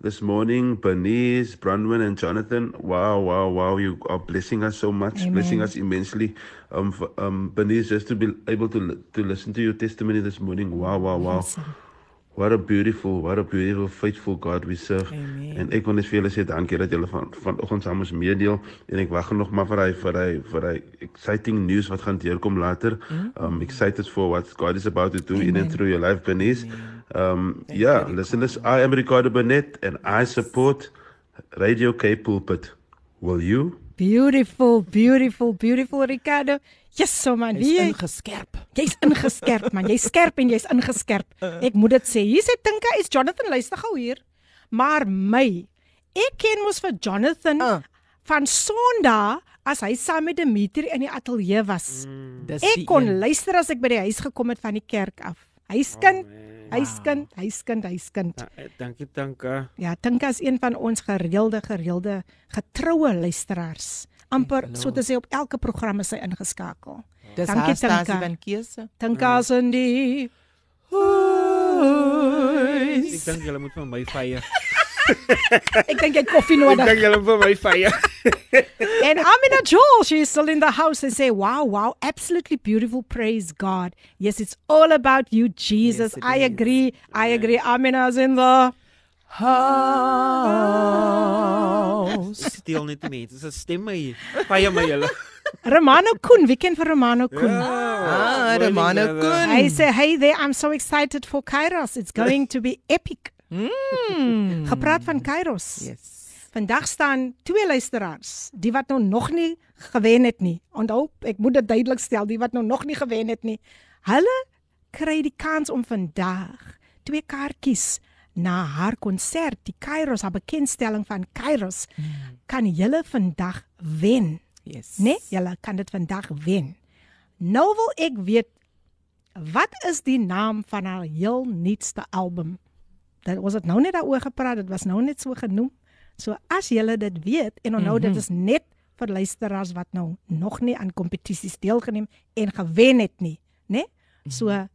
This morning, Bernice, Brandon, and Jonathan. Wow, wow, wow! You are blessing us so much, Amen. blessing us immensely. Um, f- um, Bernice, just to be able to to listen to your testimony this morning. Wow, wow, wow! What a beautiful, what a beautiful, faithful God we serve. Amen. En ek wil net vir julle sê dankie dat julle van vanoggend saam ons meedeel en ek wag nog maar vir hy vir hy vir hy exciting news wat gaan deurkom later. Um excited for what God is about to do in and through your life Bernice. Um yeah, listeners, I am Ricardo Burnett and I support Radio K Pulpit. Will you? Beautiful, beautiful, beautiful Ricardo. Yes, so man. Hy's Wie ingeskerp. Jy's ingeskerp man. Jy's skerp en jy's ingeskerp. Ek moet dit sê. Hier sê Tinka is Jonathan luister gou hier. Maar my, ek ken mos vir Jonathan Uh. van Sondag as hy saam met Dimitri in die ateljee was. Dis Ek kon een. luister as ek by die huis gekom het van die kerk af. Huiskind, huiskind, huiskind, huiskind. Ja, eh, Dankie Tanka. Ja, Tinka is een van ons gereelde gereelde getroue luisteraars. amper so te sê op elke program is sy ingeskakel. Dis Dankie, Tinka. van keuse. Tinka is in die Ek dink julle moet vir my feier. Ek dink jy het koffie Ek nodig. dink julle vir my feier. And Amina Joel, she's still in the house and say, "Wow, wow, absolutely beautiful. Praise God. Yes, it's all about you, Jesus. Yes, I is. agree. I agree. Amina's in the House. Ek steel net die mense se stemme hier. Feier my julle. Romano Koen. Wie ken vir Romano Koen? Ah, Romano Koen. I say, hey there, I'm so excited for Kairos. It's going to be epic. Mm. Gepraat van Kairos. Yes. Vandag staan twee luisteraars, die wat nou nog nie gewen het nie. Onthou, ek moet dit duidelik stel, die wat nou nog nie gewen het nie. Hulle kry die kans om vandag twee kaartjies na haar konsert, die Kairos, haar bekendstelling van Kairos, kan julle vandag wen. Yes. Nee, julle kan dit vandag wen. Nou wil ek weet wat is die naam van haar heel nuutste album? Dit was dit nou net daaroor gepraat, dit was nou net so genoem. So as julle dit weet en onthou mm -hmm. dit is net vir luisteraars wat nou nog nie aan kompetisies deelgeneem en gewen het nie, né? So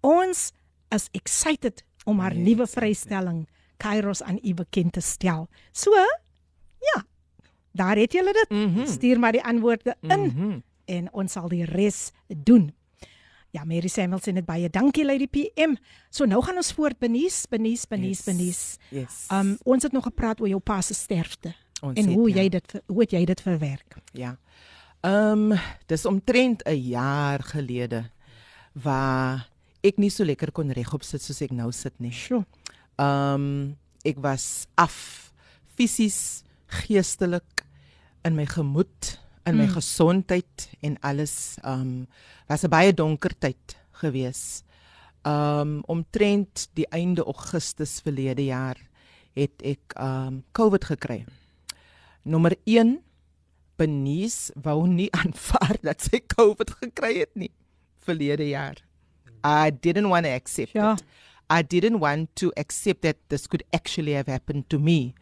ons is excited om haar nuwe vrystelling Kairos aan u bekend te stel. So ja, daar het julle dit. Mhm. Stuur maar die antwoorde in Mhm. en ons sal die res doen. Ja, Mary Samuel sê net baie dankie Lady PM. So nou gaan ons voort Benies, Benies, Benies, Yes. Benies. Yes. Um ons het nog gepraat oor jou pa se sterfte Ons en het, hoe ja. jy dit hoe het jy dit verwerk? Ja. Ehm um, dis omtrent 'n jaar gelede waar ek nie so lekker kon regop sit soos ek nou sit nie. Sjoe. Ehm um, ek was af fisies, geestelik in my gemoed, in my Mm. gesondheid en alles. Um, was 'n baie donker tyd gewees. Um, omtrent die einde Augustus verlede jaar het ek um, COVID gekry. Nommer 1 Benies wou nie aanvaar dat sy COVID gekry het nie verlede jaar. I didn't want to accept Ja. it. I didn't want to accept that this could actually have happened to me.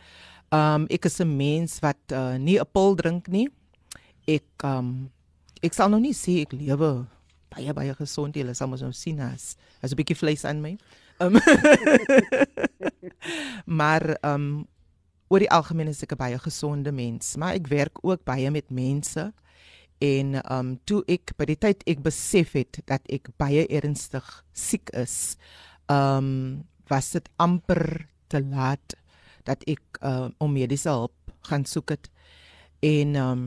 Um ek is 'n mens wat uh, nie 'n pil drink nie. Ek um ek sal nou nie sê ek lewe baie baie gesond. Julle sal mos nou sien as as 'n bietjie vleis aan my. Um maar um oor die algemeen is ek 'n baie gesonde mens, maar ek werk ook baie met mense en um toe ek by die tyd ek besef het dat ek baie ernstig siek is, um was dit amper te laat dat ek uh, om mediese hulp gaan soek het en um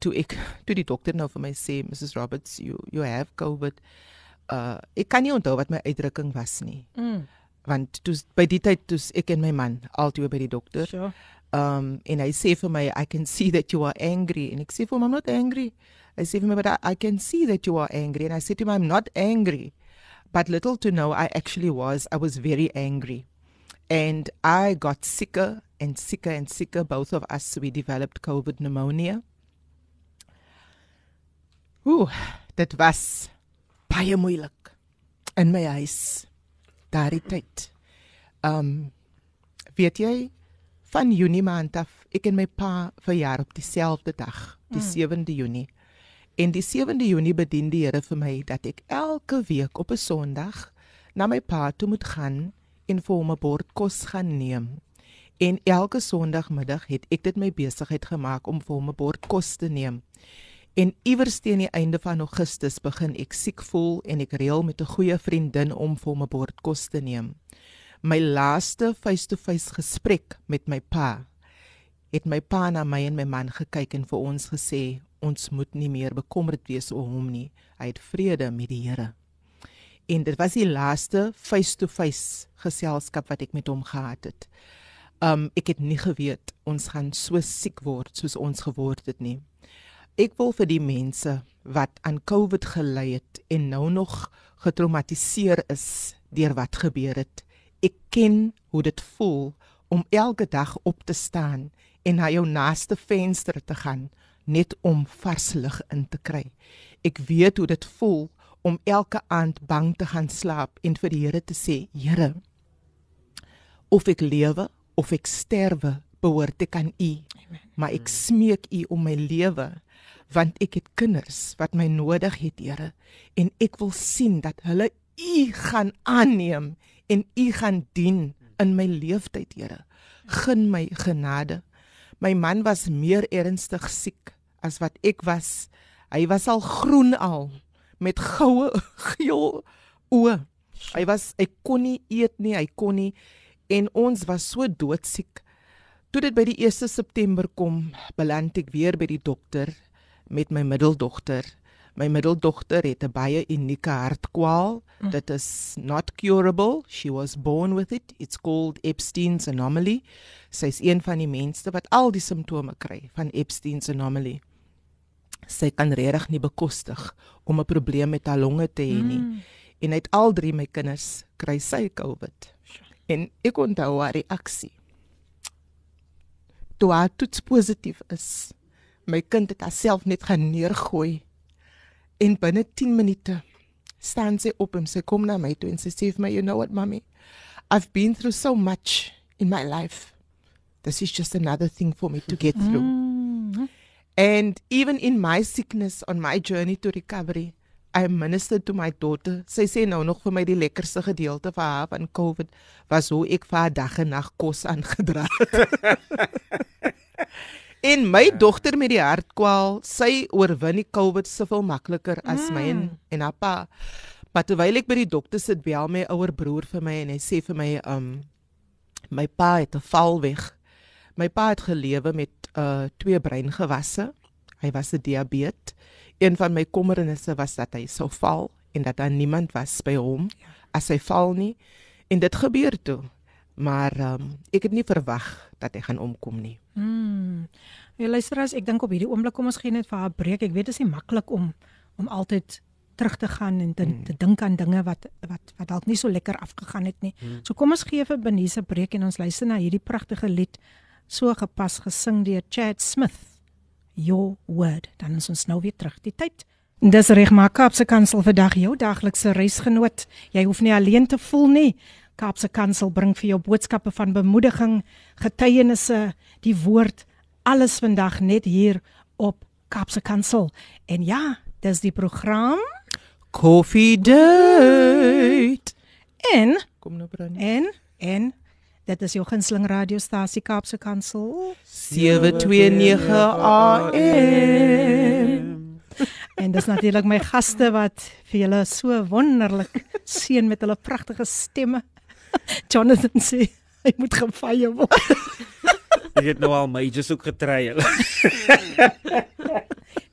toe ek toe die dokter nou vir my sê Mrs Roberts you you have covid uh ek kan nie onthou wat my uitdrukking was nie Mm. want toe by die tyd toe ek en my man altyd by die dokter Sure. um en hy sê vir my I can see that you are angry en ek sê vir hom I'm not angry hy sê vir my but I, I can see that you are angry and I said to him I'm not angry but little to know I actually was I was very angry and I got sicker and sicker and sicker both of us we developed covid pneumonia Ooh dit was baie moeilik in my huis daardie tyd um weet jy van Junie maand af ek en my pa verjaar op dieselfde dag, die mm. 7de Junie. En die 7de Junie bedien die Here vir my dat ek elke week op 'n Sondag na my pa toe moet gaan en vir hom 'n bord kos gaan neem. En elke Sondagmiddag het ek dit my besigheid gemaak om vir hom 'n bord kos te neem. En iewers teen die einde van Augustus begin ek siek voel en ek reël met 'n goeie vriendin om vir 'n bord kos te neem. My laaste face-to-face gesprek met my pa het my pa na my en my man gekyk en vir ons gesê ons moet nie meer bekommerd wees oor hom nie. Hy het vrede met die Here. En dit was die laaste face-to-face geselskap wat ek met hom gehad het. Um ek het nie geweet ons gaan so siek word soos ons geword het nie ek wil vir die mense wat aan COVID gely het en nou nog getraumatiseer is deur wat gebeur het Ek ken hoe dit voel om elke dag op te staan en na jou naaste venster te gaan net om vars lug in te kry. Ek weet hoe dit voel om elke aand bang te gaan slaap en vir die Here te sê, Here, of ek lewe of ek sterwe, behoort ek aan U. Maar ek smeek U om my lewe want ek het kinders wat my nodig het, Here, en ek wil sien dat hulle U gaan aanneem en U gaan dien in my leeftyd, Here. Gun my genade. My man was meer ernstig siek as wat ek was. Hy was al groen al met goue geel oë. Hy was hy kon nie eet nie, hy kon nie en ons was so doodsiek. Toe dit by die 1 September kom, beland ek weer by die dokter met my middeldogter. My middeldogter het 'n baie unieke hartkwaal. Mm. Dit is not curable. She was born with it. It's called Epstein's anomaly. Sy's een van die mense wat al die simptome kry van Epstein's anomaly. Sy kan regtig nie bekostig om 'n probleem met haar longe te hê nie. Mm. En uit al drie my kinders kry sy COVID. En ek onthou haar reaksie. Toe haar toets positief is, my kind het haarself net gaan neergooi En binne 10 minute staan sy op en sy kom na my toe en sy sê vir my, "You know what, mommy? I've been through so much in my life. This is just another thing for me to get through." Mm. And even in my sickness on my journey to recovery, I ministered to my daughter. Sy sê nou nog vir my die lekkerste gedeelte van haar van COVID was hoe ek vir haar dag en nag kos aangedra het. En my dogter met die hartkwal, sy oorwin die COVID soveel makliker as my en en haar pa. Maar terwyl ek by die dokter sit, bel my ouer broer vir my en hy sê vir my um my pa het 'n val weg. My pa het gelewe met uh twee breingewasse. Hy was 'n diabetes. Een van my kommernisse was dat hy sou val en dat daar niemand was by hom as hy val nie. En dit gebeur toe. Maar um ek het nie verwag dat hy gaan omkom nie. Mm. Ja, luister as ek dink op hierdie oomblik kom ons gee net vir haar breek. Ek weet dit is nie maklik om om altyd terug te gaan en te, Hmm. te dink aan dinge wat wat wat dalk nie so lekker afgegaan het nie. Hmm. So kom ons gee vir Benise 'n breek en ons luister na hierdie pragtige lied so gepas gesing deur Chad Smith. Your word. Dan is ons nou weer terug. Die tyd. Dis reg maar Kaapse Kansel vandag jou daglikse reisgenoot. Jy hoef nie alleen te voel nie. Kaapse Kansel bring vir jou boodskappe van bemoediging, getuienisse, die woord, alles vandag net hier op Kaapse Kansel. En ja, dis die program Coffee date. en Kom nou Brand. en en dit is jou gunsteling radiostasie Kaapse Kansel 729 AM. en dis natuurlik my gaste wat vir julle so wonderlik seën met hulle pragtige stemme. Jonathan sê hy moet gefire word. Ek het nou al majors ook getry.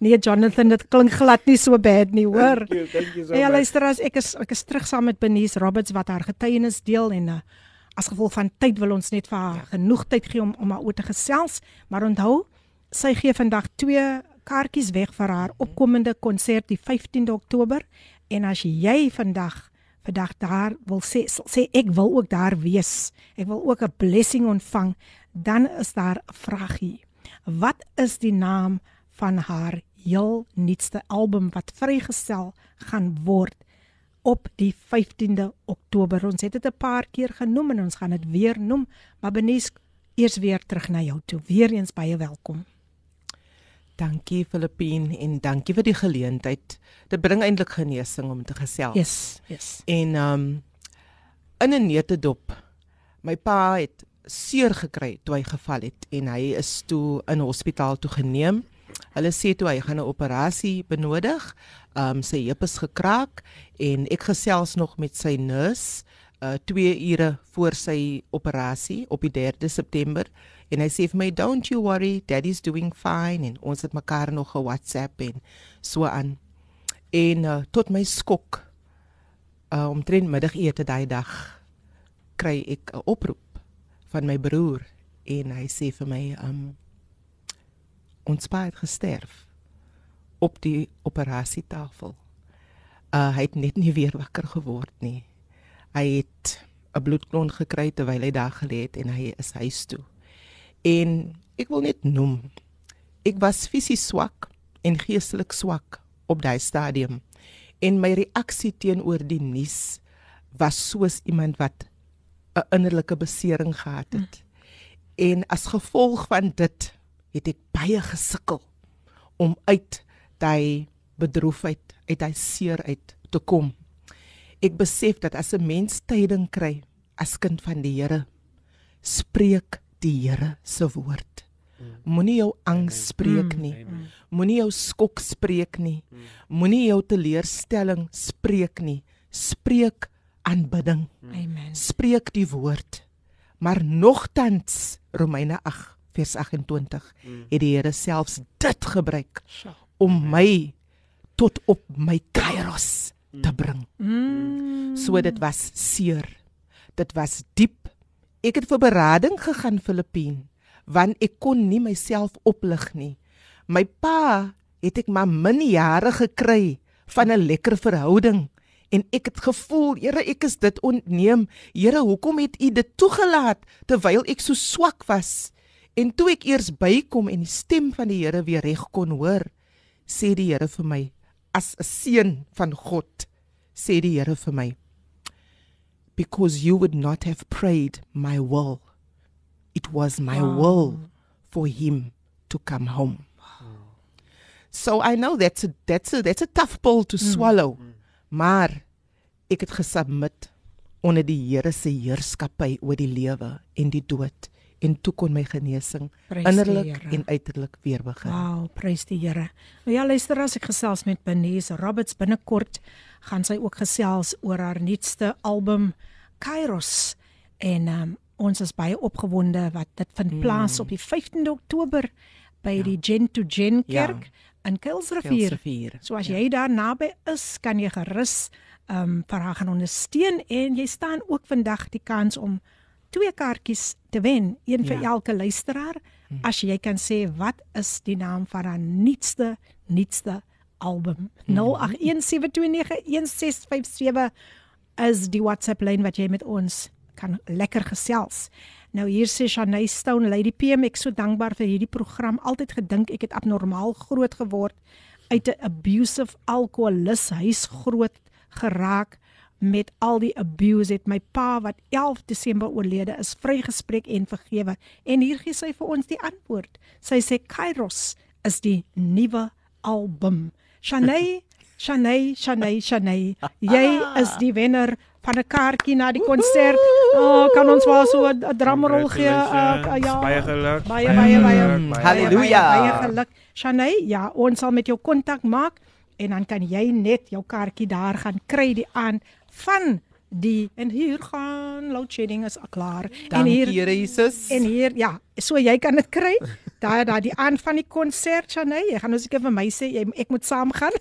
Nee Jonathan, dit klink glad nie so bad nie, hoor. Thank you, thank you so Ja, much. luister as ek is ek is terug saam met Benice Roberts wat haar getuienis deel en uh, as gevolg van tyd wil ons net vir haar ja. genoeg tyd gee om om haar oor te gesels, maar onthou, sy gee vandag twee kaartjies weg vir haar opkomende konsert die 15de Oktober en as jy vandag vandag daar wil sê sê ek wil ook daar wees. Ek wil ook 'n blessing ontvang, dan is daar 'n vragie. Wat is die naam van haar heel nuutste album wat vrygestel gaan word op die 15de Oktober. Ons het dit 'n paar keer genoem en ons gaan dit weer noem, maar Benies eers weer terug na jou toe. Weereens baie welkom. Dankie Filippine en dankie vir die geleentheid. Dit bring eintlik genesing om te gesels. Yes, yes. En um in 'n neutedop. My pa het seer gekry toe hy geval het en hy is toe in hospitaal toe geneem. Hulle sê toe hy gaan 'n operasie benodig. Um sy heup is gekraak en ek gesels nog met sy nurse uh 2 ure voor sy operasie op die 3de September en hy sê vir my don't you worry daddy's doing fine en ons het mekaar nog ge WhatsApp en so aan. En uh, tot my skok uh omtrent middagete daai dag kry ek 'n oproep van my broer en hy sê vir my um ons pa het gesterf op die operasietafel. Uh hy het net nie weer wakker geword nie. Hy het 'n bloedklont gekry terwyl hy daar gelê het en hy is huis toe. En ek wil net noem ek was fisies swak en geestelik swak op daai stadium en my reaksie teenoor die nuus was soos iemand wat 'n innerlike besering gehad het. Mm. En as gevolg van dit het ek baie gesukkel om uit daai bedroefheid, uit daai seer uit te kom. Ek besef dat as 'n mens tyding kry as kind van die Here, spreek die Here se woord. Moenie jou angs spreek nie. Moenie jou skok spreek nie. Moenie jou teleurstelling spreek nie. Spreek aanbidding. Amen. Spreek die woord. Maar nogtans Romeine 8 vers 28 het die Here selfs dit gebruik om my tot op my kairos te bring. Mm. So dit was seer. Dit was diep. Ek het vir berading gegaan Filippien want ek kon nie myself oplig nie. My pa het ek maar min jare gekry van 'n lekker verhouding en ek het gevoel, Here, ek is dit ontneem. Here, hoekom het U dit toegelaat terwyl ek so swak was? En toe ek eers bykom en die stem van die Here weer reg kon hoor, sê die Here vir my as 'n seun van God, sê die Here vir my, because you would not have prayed my will. It was my wow. will for him to come home. So I know that's a that's a that's a tough pill to swallow. Mm. Maar ek het gesubmit onder die Here se heerskappy oor die lewe en die dood en toe kon my genesing Prys die innerlik en uiterlik weer begin. Wow, prys die Here. Nou ja, luister as ek gesels met Bernice Roberts binnekort, gaan sy ook gesels oor haar nuutste album Kairos en um, ons is baie opgewonde wat dit vind plaas op die 15de Oktober by ja. die Gen to Gen Ja. kerk in Kuilsrivier. Kuilsrivier, So as ja. jy daar naby is, kan jy gerus ehm um, vir haar gaan ondersteun en jy staan ook vandag die kans om twee kaartjies te wen, een vir Ja. elke luisteraar. As jy kan sê wat is die naam van haar nuutste nuutste album? 0817291657 is die WhatsApp lyn wat jy met ons kan lekker gesels. Nou hier sê Shanay Stone Lady PM ek so dankbaar vir hierdie program. Altyd gedink ek het abnormaal groot geword uit 'n abusive alkoholus huis groot geraak met al die abuse het my pa wat 11 Desember oorlede is vrygespreek en vergewe en hier gee sy vir ons die antwoord sy sê Kairos is die nuwe album. Shanay Shanay Shanay Shanay jy is die wenner van 'n kaartjie na die konsert. Oh, kan ons wel so 'n drumrol gee? Uh, ja. Baie geluk. baie baie baie baie, halleluja. baie, baie geluk. Shanay ja ons sal met jou kontak maak en dan kan jy net jou kaartjie daar gaan kry die aand van die en hier gaan load shedding is klaar. En Dankie hier Here Jesus. en hier ja so jy kan dit kry daar daar die aand van die konsert Shanay jy gaan nou seker vir my sê jy ek moet saam gaan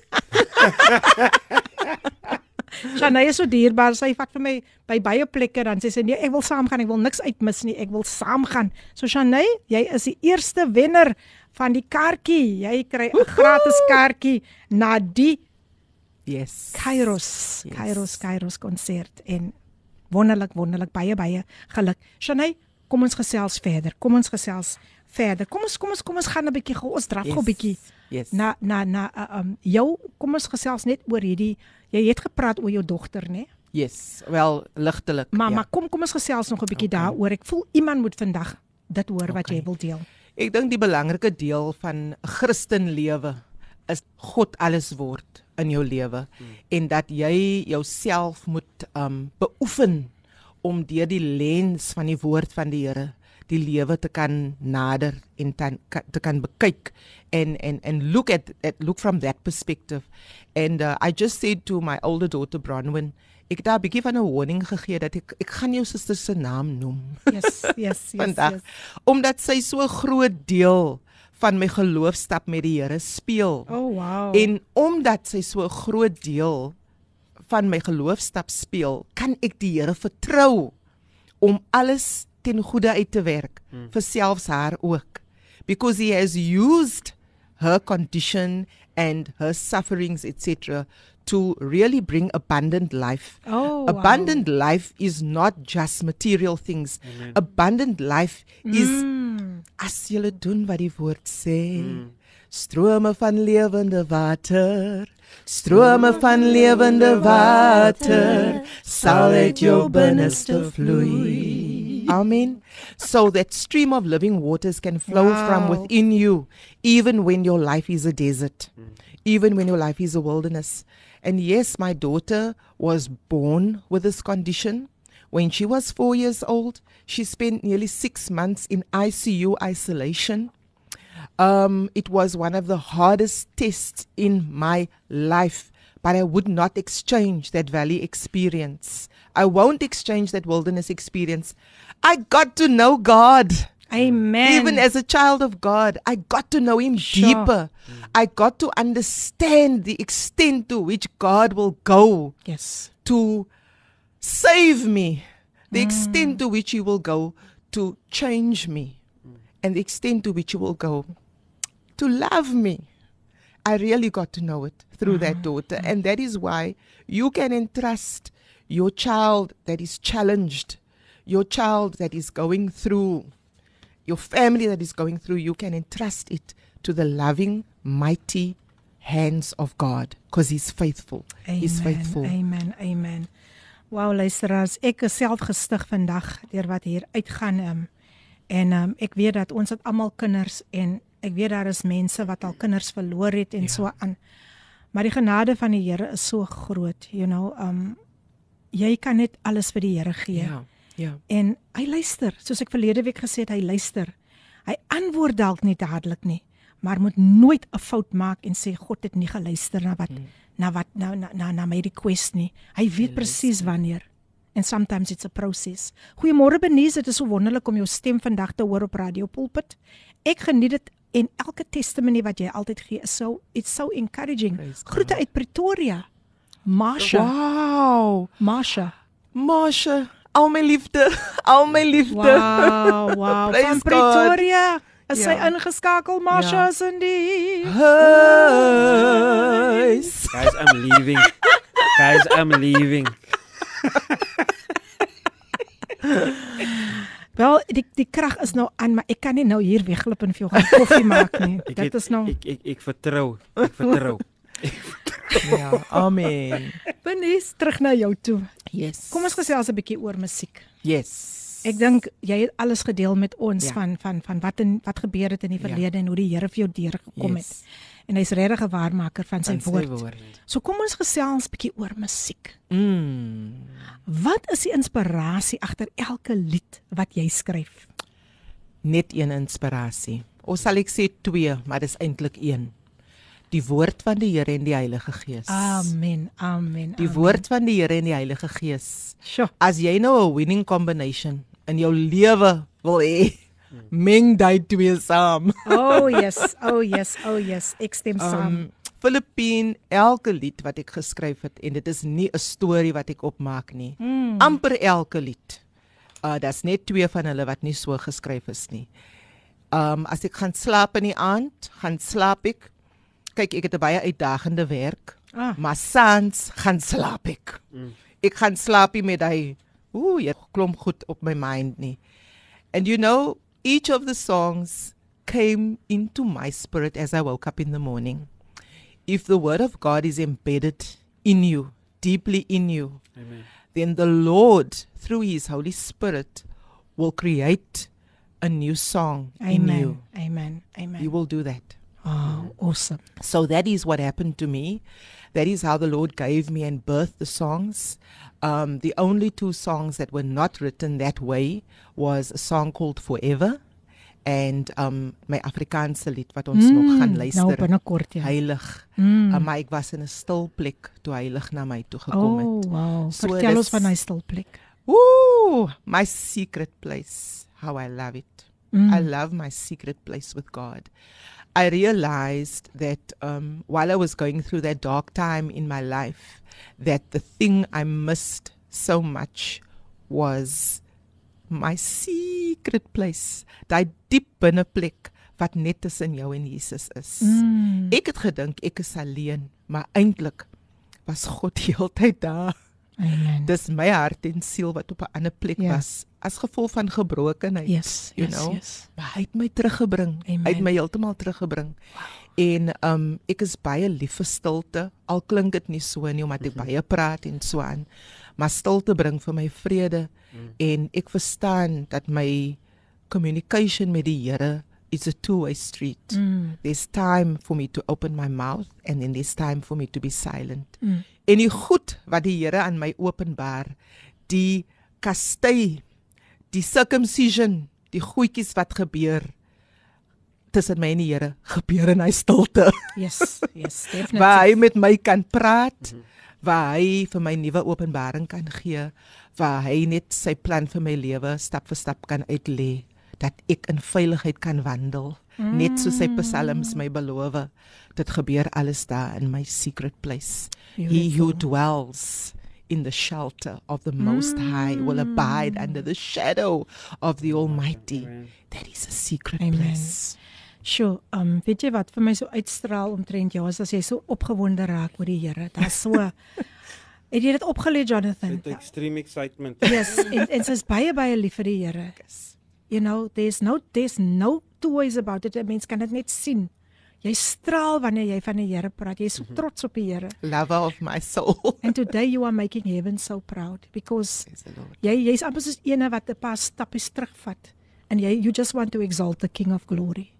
Shanay is so dierbaar sy vat vir my by baie plekke dan sê sy nee ek wil saam gaan ek wil niks uitmis nie ek wil saam gaan so Shanay jy is die eerste wenner van die kaartjie jy kry 'n gratis kaartjie na die yes. Kairos, Yes. Kairos, Kairos konsert en wonderlik, wonderlik baie baie geluk. Shanay, kom ons gesels verder. Kom ons gesels verder. Kom ons kom ons kom ons gaan 'n bietjie ons draf gou 'n bietjie Yes. na na na uh, um jou kom ons gesels net oor hierdie jy het gepraat oor jou dogter, né? Yes. Wel ligtelik. Maar ja. maar kom kom ons gesels nog 'n bietjie okay. daaroor. Ek voel iemand moet vandag dit hoor wat Okay. jy wil deel. Ek dink die belangrike deel van 'n Christenlewe is God alles word in jou lewe hmm. en dat jy jouself moet um beoefen om deur die lens van die woord van die Here die lewe te kan nader en tan, ka, te kan bekyk and and and look at, at look from that perspective and uh, I just said to my older daughter Bronwyn ek het daar 'n bietjie van 'n warning gegee dat ek ek gaan jou suster se naam noem Yes, yes, yes. vandag yes. omdat sy so 'n groot deel van my geloofstap met die Here speel. Oh wow. En omdat sy so 'n groot deel van my geloofstap speel, kan ek die Here vertrou om alles ten goeie uit te werk hmm. vir selfs haar ook. Because he has used her condition and her sufferings etc to really bring abundant life. Oh, wow. abundant life is not just material things. Amen. Abundant life is Mm. as jy doen wat die woord sê. Mm. Strome van lewende water, strome van lewende water sal uit jou binneste vloei. Amen. So that stream of living waters can flow wow. from within you even when your life is a desert. Even when your life is a wilderness. And yes, my daughter was born with this condition. When she was four years old, she spent nearly six months in ICU isolation. Um, it was one of the hardest tests in my life, but I would not exchange that valley experience. I won't exchange that wilderness experience. I got to know God. Amen. Even as a child of God, I got to know Him Sure. deeper. Mm. I got to understand the extent to which God will go yes. to save me, the mm. extent to which He will go to change me, mm. and the extent to which He will go to love me. I really got to know it through that mm-hmm. daughter, and that is why you can entrust your child that is challenged, your child that is going through, your family that is going through, you can entrust it to the loving, mighty hands of God because He's faithful. He's faithful. Amen. Amen. Wow, luisteraars, ek is self gestig vandag deur wat hier uitgaan um, en um, ek weet dat ons het almal kinders en ek weet daar is mense wat al kinders verloor het en ja. so aan. Maar die genade van die Here is so groot, you know, um jy kan net alles vir die Here gee. Ja. Ja. En hy luister, soos ek verlede week gesê het, hy luister. Hy antwoord dalk nie dadelik nie, maar moet nooit 'n fout maak en sê God het nie geluister na wat hmm. na wat na na na, na my request nie. Hy weet presies wanneer. And sometimes it's a process. Goeiemôre Benies, dit is so wonderlik om jou stem vandag te hoor op Radio Pulpit. Ek geniet dit en elke testimony wat jy altyd gee is so it's so encouraging. Groete uit Pretoria. Marsha. Wow. Marsha. Marsha, al my liefde, al my liefde. Wow, wow. Van God. Pretoria. Is sy Ja. ingeskakel Marsha Ja. is in die Huis. Guys, I'm leaving. Guys, I'm leaving. Wel, die die krag is nou aan, maar ek kan nie nou hier wegloop en vir jou gaan koffie maak nie. Ek Dit is nou ek ek ek vertrou. Ek vertrou. Ja, amen. Benies terug na jou toe. Yes. Kom ons gesels 'n bietjie oor musiek. Yes. Ek dink jy het alles gedeel met ons Ja. van van van wat in wat gebeur het in die Ja. verlede en hoe die Here vir jou deurgekom het. yes. En hy's regtig 'n waarmaker van sy Van sy woord. woord. So kom ons gesels bietjie oor musiek. Mm. Wat is die inspirasie agter elke lied wat jy skryf? Net een inspirasie. Of sal ek sê twee, maar dis eintlik een. Die woord van die Here en die Heilige Gees. Amen. Amen. Die amen. woord van die Here en die Heilige Gees. Sjoe. As jy nou 'n winning combination in jou lewe wil hê, meng daai twee saam. Oh yes. Oh yes. Oh yes. Ek stem saam. Um Filippine elke lied wat ek geskryf het en dit is nie 'n storie wat ek opmaak nie. Mm. amper elke lied. Uh daar's net twee van hulle wat nie so geskryf is nie. Um as ek gaan slaap in die aand, gaan slaap ek. Kyk, ek het 'n baie uitdagende werk. Ah. Maar saans gaan slaap ek. Mm. Ek gaan slaap nie met hy ooh, jy klomp goed op my mind nie. And you know, each of the songs came into my spirit as I woke up in the morning. If the word of God is embedded in you, deeply in you, Amen. then the Lord, through His Holy Spirit, will create a new song in you. Amen. Amen. Amen. He will do that. Oh, awesome. So that is what happened to me. That is how the Lord gave me and birthed the songs. Um, the only two songs that were not written that way was a song called Forever and um, my Afrikaanse lied wat ons mm, nog gaan Nou binnekort ja. Heilig. Mm. Uh, maar ek was in 'n stil plek toe heilig na my toe gekom het. Oh, wow. So Vertel ons van hy stilplek. Ooh, my secret place. How I love it. Mm. I love my secret place with God. I realized that um, while I was going through that dark time in my life, that the thing I missed so much was my secret place. Daai diep binne plek wat net tussen jou en Jesus is. Mm. Ek het gedink ek is alleen, maar eintlik was God die hele tyd daar. Amen. Dis my hart en siel wat op 'n ander plek Ja. was as gevolg van gebrokenheid. Yes, you yes, know? yes. Maar hy het my teruggebring. Amen. Hy het my heeltemal teruggebring. Wow. En um ek is baie lief vir stilte. Al klink dit nie so nie omdat ek baie praat en so aan. Maar stilte bring vir my vrede mm. en ek verstaan dat my communication met die Here is a two-way street. Mm. There's time for me to open my mouth and then there's time for me to be silent. Mm. En die goed wat die Here aan my openbaar, die kastei, die circumcision, die goedjies wat gebeur tussen my en die Here, gebeur in hy stilte. Yes, yes, definitely. waar hy met my kan praat, waar hy vir my nuwe openbaring kan gee, waar hy net sy plan vir my lewe stap vir stap kan uitlê dat ek in veiligheid kan wandel mm. net soos sy psalms my beloof dit gebeur alles daar in my secret place he who dwells in the shelter of the most mm. high will abide under the shadow of the almighty that is a secret Amen. place Sjoe, um weet jy wat vir my so uitstraal omtrent jou is as jy so opgewonde raak oor die Here. Daar's so Het jy dit opgelê Jonathan? With extreme excitement. Yes, en en sy's baie baie lief vir die Here. You know, there's no there's no two ways about it. Mense kan dit net sien. Jy straal wanneer jy van die Here praat. Jy's so trots op die Here. lover of my soul And today you are making heaven so proud because jy jy's amper soos eene wat 'n paar stappies terugvat and jy you just want to exalt the King of Glory.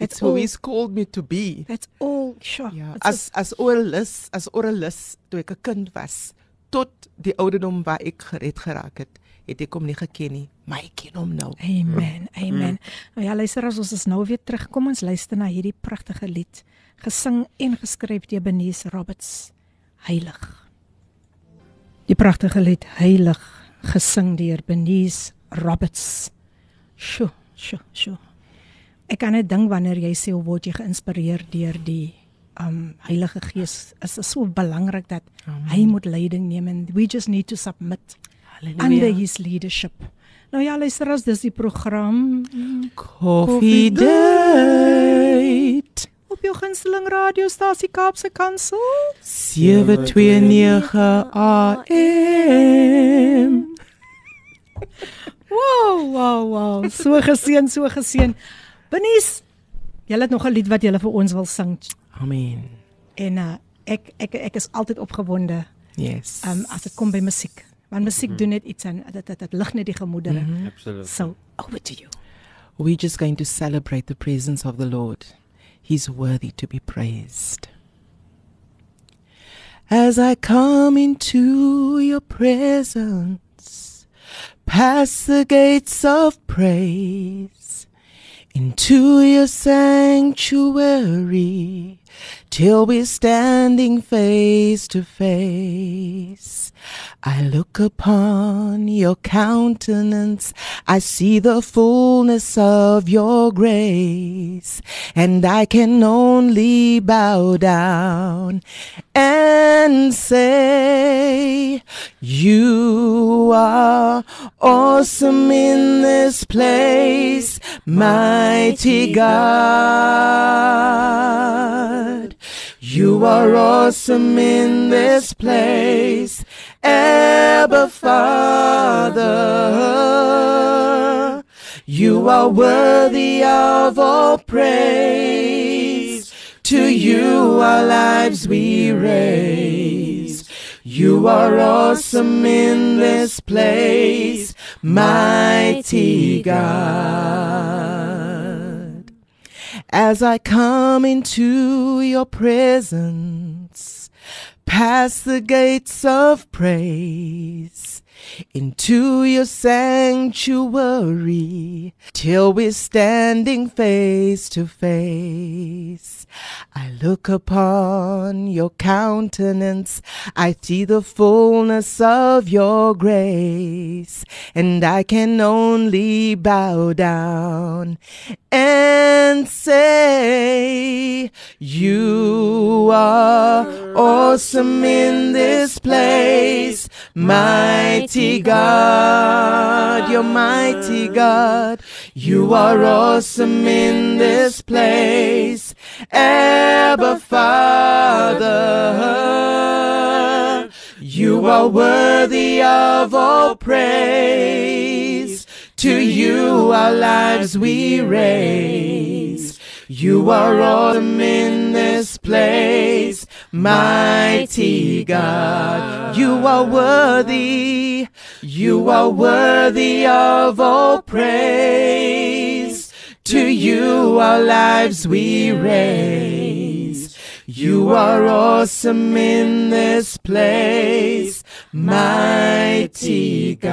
It's who he's called me to be. That's all. Sure. Ja, as as Orlis, as Orlis toe ek 'n kind was, tot die ouderdom waar ek gered geraak het, het ek hom nie geken nie, maar ek ken hom nou. Amen. Amen. Nou ja, luister as ons is nou weer terugkom ons luister na hierdie pragtige lied gesing en geskryf deur Benice Roberts. Heilig. Die pragtige lied Heilig gesing deur Benice Roberts. Sjoe, sjoe, sjoe. Ek kan net dink wanneer jy sê hoe word jy geïnspireer deur die um Heilige Gees. Is dit so belangrik dat Amen. hy moet leiding neem and we just need to submit under Halleluja. his leadership. Nou ja, luister as dis die program Coffee date. op jou gunsteling radiostasie Kaapse Kansel. 729 AM. Wow, wow, wow. So geseën, so geseën. Benies, jy het nog 'n lied wat jy vir ons wil sing Amen. en uh, ek ek ek is altyd opgewonde Yes. um, as dit kom by musiek. Want musiek mm -hmm. doen net iets en dit dit, dit lig net die gemoedere. Mm -hmm. Absoluut. So, over to you. We're just going to celebrate the presence of the Lord. He's worthy to be praised. As I come into your presence, past the gates of praise, into your sanctuary, till we're standing face to face. I look upon your countenance, I see the fullness of your grace, and I can only bow down and say, You are awesome in this place, mighty God. You are awesome in this place, Abba Father. You are worthy of all praise. To you our lives we raise. You are awesome in this place, mighty God. As I come into your presence, past the gates of praise, into your sanctuary, till we're standing face to face. I look upon your countenance, I see the fullness of your grace, and I can only bow down and say, You are awesome in this place, mighty God, you're mighty God. You are awesome in this place, Abba Father. You are worthy of all praise. To you our lives we raise. You are awesome in this place, mighty God. You are worthy. You are worthy of all praise. To you our lives we raise. You are awesome in this place, mighty God.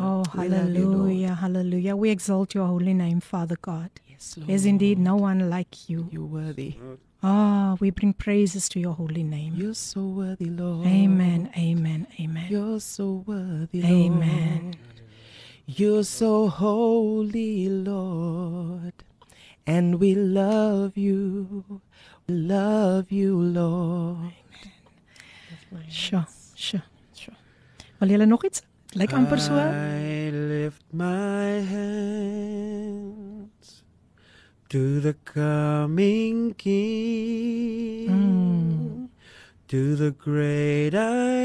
Oh, We love you, hallelujah, hallelujah. We exalt your holy name, Father God. Yes, Lord. There's indeed no one like you. You're worthy. Ah, we bring praises to your holy name. You're so worthy, Lord. Amen, amen, amen. You're so worthy, Lord. Amen. You're so holy, Lord. And we love you. We love you, Lord. Sure, sure, sure. Wil julle nog iets? Lyk amper so. I lift my hands to the coming King, Mm. to the great I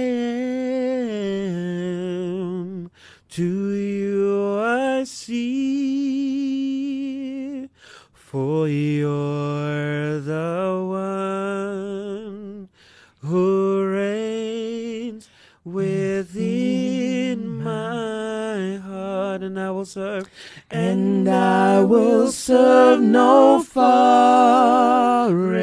am. To you I see, for you're the one who reigns within my heart, and I will serve, And will serve no foreign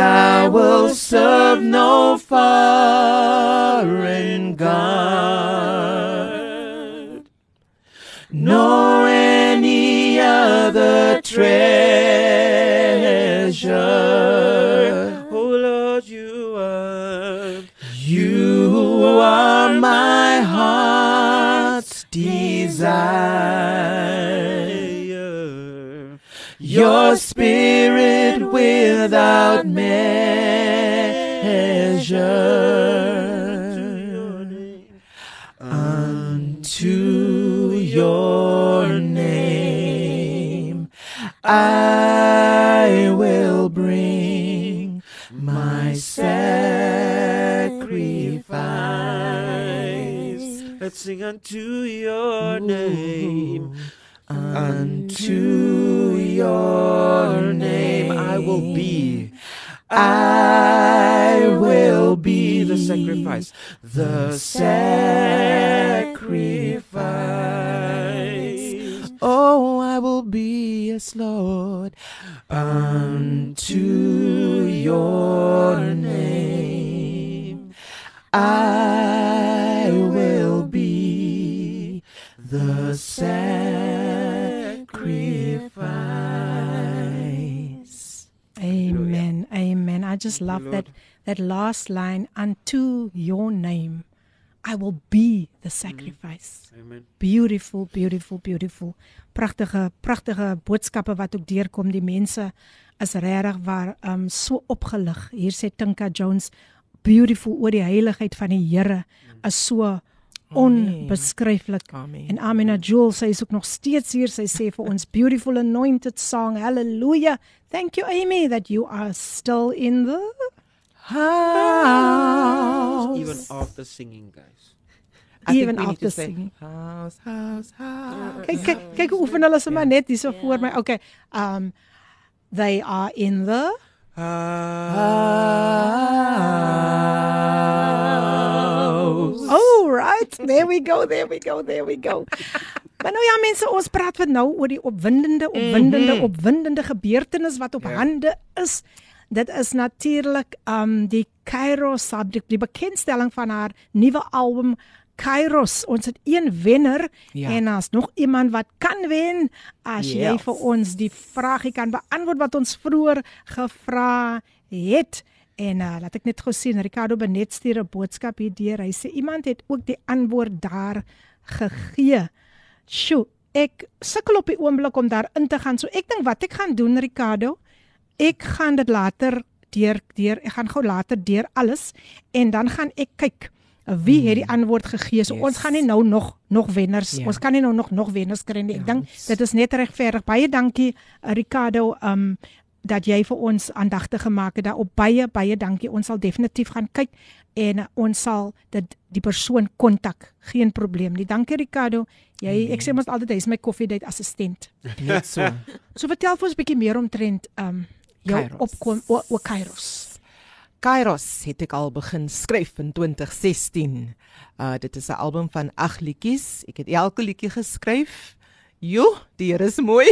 I will serve no foreign God, nor any other treasure. Oh Lord, you are. You are my heart's desire. Your spirit without measure unto your name I will bring my sacrifice Let's sing unto your name. unto your name I will be I will be the sacrifice. the sacrifice. Oh, I will be, yes, Lord, unto your name. I just love that that last line unto your name I will be the sacrifice. Amen. Beautiful, beautiful, beautiful. Pragtige pragtige boodskappe wat ook deurkom. Die mense is regtig waar um so opgelig. Hier sê Tinka Jones beautiful oor die heiligheid van die Here is so onbeskryflik. Amen. En Amina Jewel sy is ook nog steeds hier. Sy sê vir ons beautiful anointed song. Hallelujah. Thank you Amy that you are still in the house. Even after singing, guys. I Even after say, singing. House, house, house. Kyk kyk kyk hoe oefen hulle sommer net hierso voor my. Okay. Um they are in the House. Oh right. There we go. There we go. There we go. Maar nou ja mense, ons praat wat nou oor die opwindende, opwindende, mm -hmm. opwindende gebeurtenis wat op ja. hande is. Dit is natuurlik um die Kairos subject, die bekendstelling van haar nuwe album Kairos. Ons het een wenner Ja. en daar's nog iemand wat kan wen as jy Yes. vir ons die vragie kan beantwoord wat ons vroeër gevra het. En uh, laat ek net gou sien Ricardo Benet stuur 'n boodskap hier deur. Hy sê iemand het ook die antwoord daar gegee. Sjoe, ek sukkel op die oomblik om daar in te gaan. So ek dink wat ek gaan doen Ricardo, ek gaan dit later deur deur ek gaan gou later deur alles en dan gaan ek kyk wie het die antwoord gegee. So Yes. ons gaan nie nou nog nog wenners. Ja. Ons kan nie nou nog nog wenners kry nie. Ek Ja, dink dit is net regverdig. Baie dankie uh, Ricardo um dat jy vir ons aandagtig gemaak het daarop. Baie baie dankie. Ons sal definitief gaan kyk en uh, ons sal dit die persoon kontak. Geen probleem nie. Dankie Ricardo. Jy ek sê mos altyd hy's my koffiedייט assistent. Net so. So vertel vir ons 'n bietjie meer omtrent um jou Kairos. opkom o, o Kairos. Kairos het ek al begin skryf in 2016. Uh dit is 'n album van 8 liedjies. Ek het elke liedjie geskryf. Jo, die Here is mooi.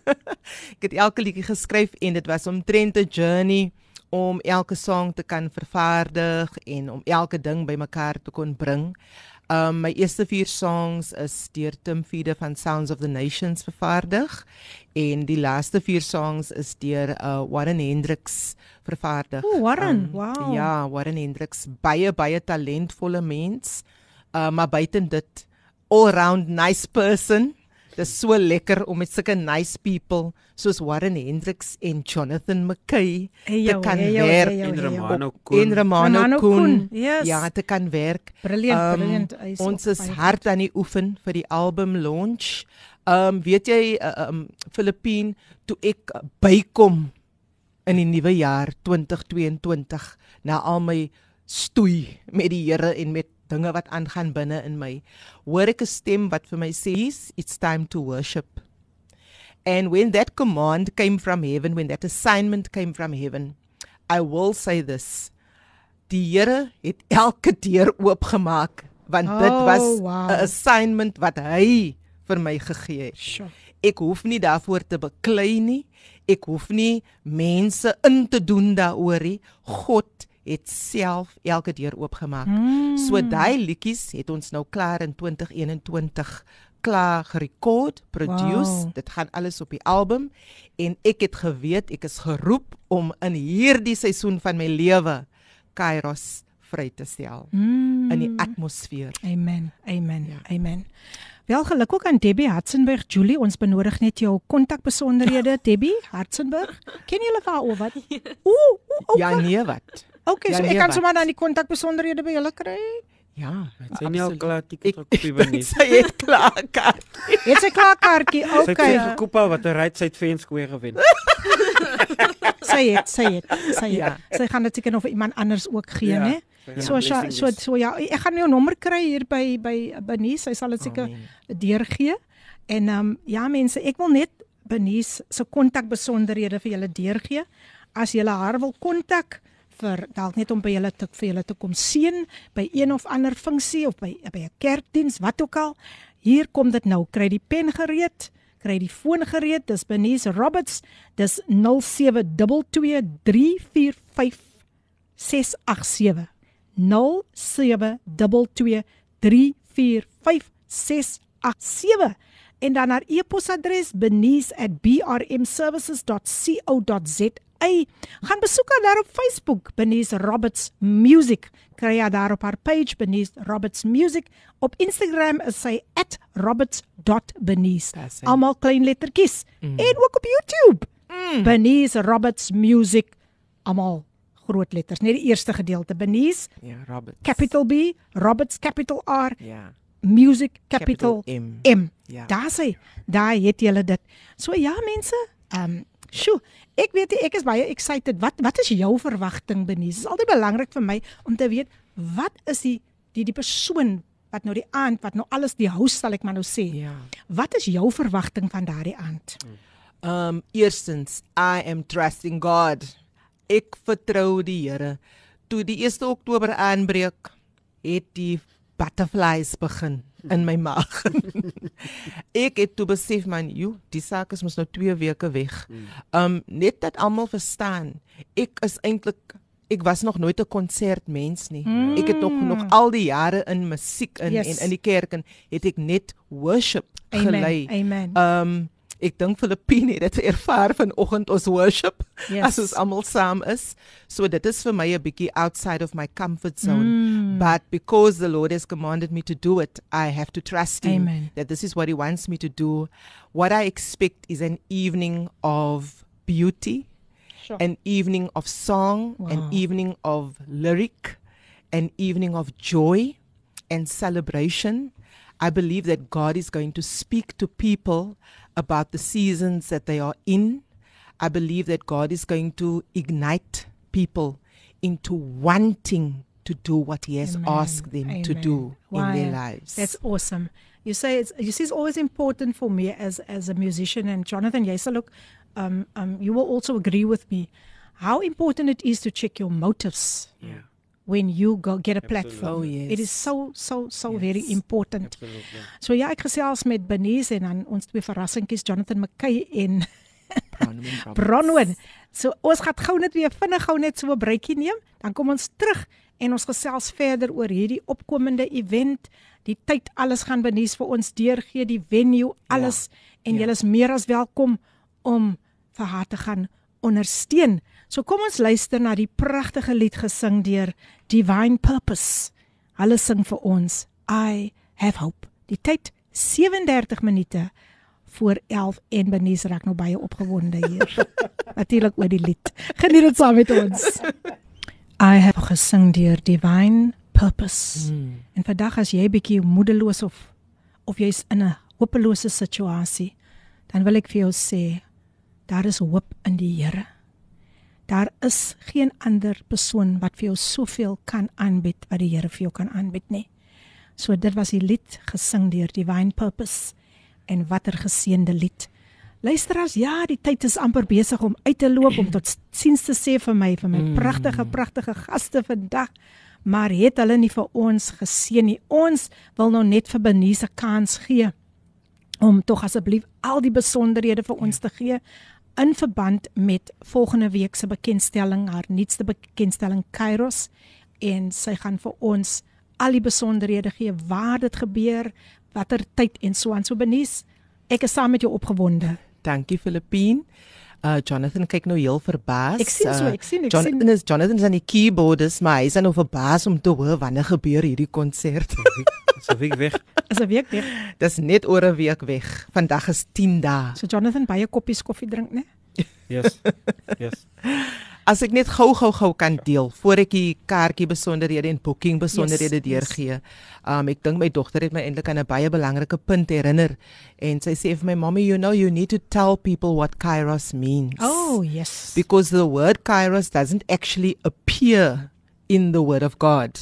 ek het elke liedjie geskryf en dit was omtrent 'n journey om elke song te kan vervaardig en om elke ding bymekaar te kon bring. Um my eerste 4 songs is deur Tim Fiede van Sounds of the Nations vervaardig en die laaste 4 songs is deur uh Warren Hendricks vervaardig. O, Warren, Um, wow. Ja, Warren Hendricks, baie baie talentvolle mens. Uh maar buiten dit all-round nice person. Dit is so lekker om met sulke nice people soos Warren Hendricks en Jonathan McKay Hey, te jou, kan hey, jou, werk hey, jou, En. Romano en Koen. Romano Romano Koen. Koen, yes. Ja, te kan werk. Brilliant, Um, brilliant. Is Ons is hard aan die oefen vir die album launch. Um weet jy uh, um Filippien toe ek bykom in die nuwe jaar 2022 na al my stoei met die Here en met dinge wat aangaan binne in my, hoor ek 'n stem wat vir my sê, "It's time to worship." And when that command came from heaven, when that assignment came from heaven, I will say this. Die Here het elke deur oopgemaak want oh, dit was 'n wow. assignment wat hy vir my gegee het. Sure. Ek hoef nie daarvoor te beklei nie. Ek hoef nie mense in te doen daaroor nie. God het self elke deur oopgemaak. Mm. So daai liedjies het ons nou klaar in 2021 klaar gerekord, produce. Wow. Dit gaan alles op die album en ek het geweet ek is geroep om in hierdie seisoen van my lewe Kairos vry te stel mm. in die atmosfeer. Amen. Amen. Ja. Amen. Wel geluk ook aan Debbie Hartzenberg. Julie, ons benodig net jou kontakbesonderhede. Debbie Hartzenberg. Ken jy hulle vir wat? Ooh, ooh, ja nee wat. Okay, ja, so nee, ek kan sommer dan die kontakbesonderhede by julle kry. Ja, dit sê nie al klaar tiket op die nie. Sy het klaar kaartjie. Het sy klaar kaartjie? Okay. Sy het gekoop wat 'n right side fence square gewen. sy het, sy het, sy het. Ja. Sy gaan dit seker nog vir iemand anders ook gee, ja. né? So so so so ja, ek gaan jou nommer kry hier by by Benies. Sy sal dit seker deurgee. En ehm um, ja mense, ek wil net Benies se kontakbesonderhede vir julle deurgee. As julle haar wil kontak, vir dalk net om by julle te vir julle te kom seën by een of ander funksie of by by 'n kerkdiens wat ook al. Hier kom dit nou. Kry die pen gereed, kry die foon gereed. Dis Benice Roberts. Dis 0722345687. 0722345687 en dan haar e-posadres benice@brmservices.co.za Hey, gaan besoek haar daar op Facebook, Benice Roberts Music. Kry haar daar op haar page Benice Roberts Music. Op Instagram is sy @roberts.benice. Almal klein lettertjies. Mm. En ook op YouTube. Mm. Benice Roberts Music. Almal groot letters, net die eerste gedeelte Benice. Ja, Roberts. Capital B, Roberts capital R. Ja. Music capital, capital M. M. Ja. Daar sê, daar het julle dit. So ja mense, ehm um, Sjoe, ek weet ek is baie excited. Wat wat is jou verwagting Benies? Dit is altyd belangrik vir my om te weet wat is die die die persoon wat nou die aand wat nou alles die house sal ek maar nou sê. Ja. Wat is jou verwagting van daardie aand? Um eerstens, I am trusting God. Ek vertrou die Here. Toe die 1 Oktober aanbreek, het die butterflies begin in my maag. ek het toe besef man, jo, die saak is mos nou 2 weke weg. Hmm. Um net dat almal verstaan, ek is eintlik ek was nog nooit 'n konsertmens nie. Mm. Ek het nog nog al die jare in musiek in yes. en in die kerk en het ek net worship gelei. Amen. Um ek dink Filippine het dit ervaar vanoggend ons worship yes. as ons almal saam is. So dit is vir my 'n bietjie outside of my comfort zone. Mm. But because the Lord has commanded me to do it, I have to trust him Amen. that this is what he wants me to do. What I expect is an evening of beauty, sure. an evening of song, wow. an evening of lyric, an evening of joy and celebration. I believe that God is going to speak to people about the seasons that they are in. I believe that God is going to ignite people into wanting to do what He has Amen. asked them Amen. to do wow. in their lives. That's awesome. You say it's you see it's always important for me as as a musician and Jonathan yes look um um you will also agree with me how important it is to check your motives. Yeah when you go get a platform. Oh, yes. It is so so so yes. very important. Absolutely. So ja, ek gesels met Benies en dan ons twee verrassingkies Jonathan McKay en Bronwyn. So ons gaan gou net weer vinnig gou net so 'n breekie neem, dan kom ons terug en ons gesels verder oor hierdie opkomende event. Die tyd alles gaan Benies vir ons deurgee, die venue, alles ja. en ja. julle is meer as welkom om vir haar te gaan ondersteun. So kom ons luister na die pragtige lied gesing deur Divine Purpose. Hulle sing vir ons I have hope. Die tyd 37 minute voor 11 en Benies raak nou baie opgewonde hier. Natuurlik oor die lied. Geniet dit saam met ons. I have gesing deur Divine Purpose. Mm. En vandag as jy bietjie moedeloos of of jy's in 'n hopelose situasie, dan wil ek vir jou sê daar is hoop in die Here Daar is geen ander persoon wat vir jou soveel kan aanbied wat die Here vir jou kan aanbied nie. So dit was die lied gesing deur Divine Purpose en watter geseënde lied. Luisteraars, ja, die tyd is amper besig om uit te loop om tot siens te sê vir my vir my pragtige pragtige gaste vandag. Maar het hulle nie vir ons geseën nie. Ons wil nou net vir Benise kans gee om tog asseblief al die besonderhede vir ons te gee in verband met volgende week se bekendstelling, haar nuutste bekendstelling Kairos en sy gaan vir ons al die besonderhede gee waar dit gebeur, watter tyd en so aan so benies. Ek is saam met jou opgewonde. Dankie Filippine. Uh Jonathan kyk nou heel verbaas. Ek sien so, Uh, ek sien, ek Jonathan sien. is Jonathan is aan die keyboard, is maar hy is nou verbaas om te hoor wanneer gebeur hierdie konsert. So wie weg. Is 'n week weg. Dis net oor 'n week weg. Vandag is 10 dae. So Jonathan baie koppies koffie drink, né? Yes. Yes. As ek net gou gou gou kan deel voor ek die kaartjie besonderhede en boeking besonderhede Yes, yes. deurgee. Um ek dink my dogter het my eintlik aan 'n baie belangrike punt herinner en sy sê vir my mommy you know you need to tell people what kairos means. Oh, yes. because the word kairos doesn't actually appear in the word of God.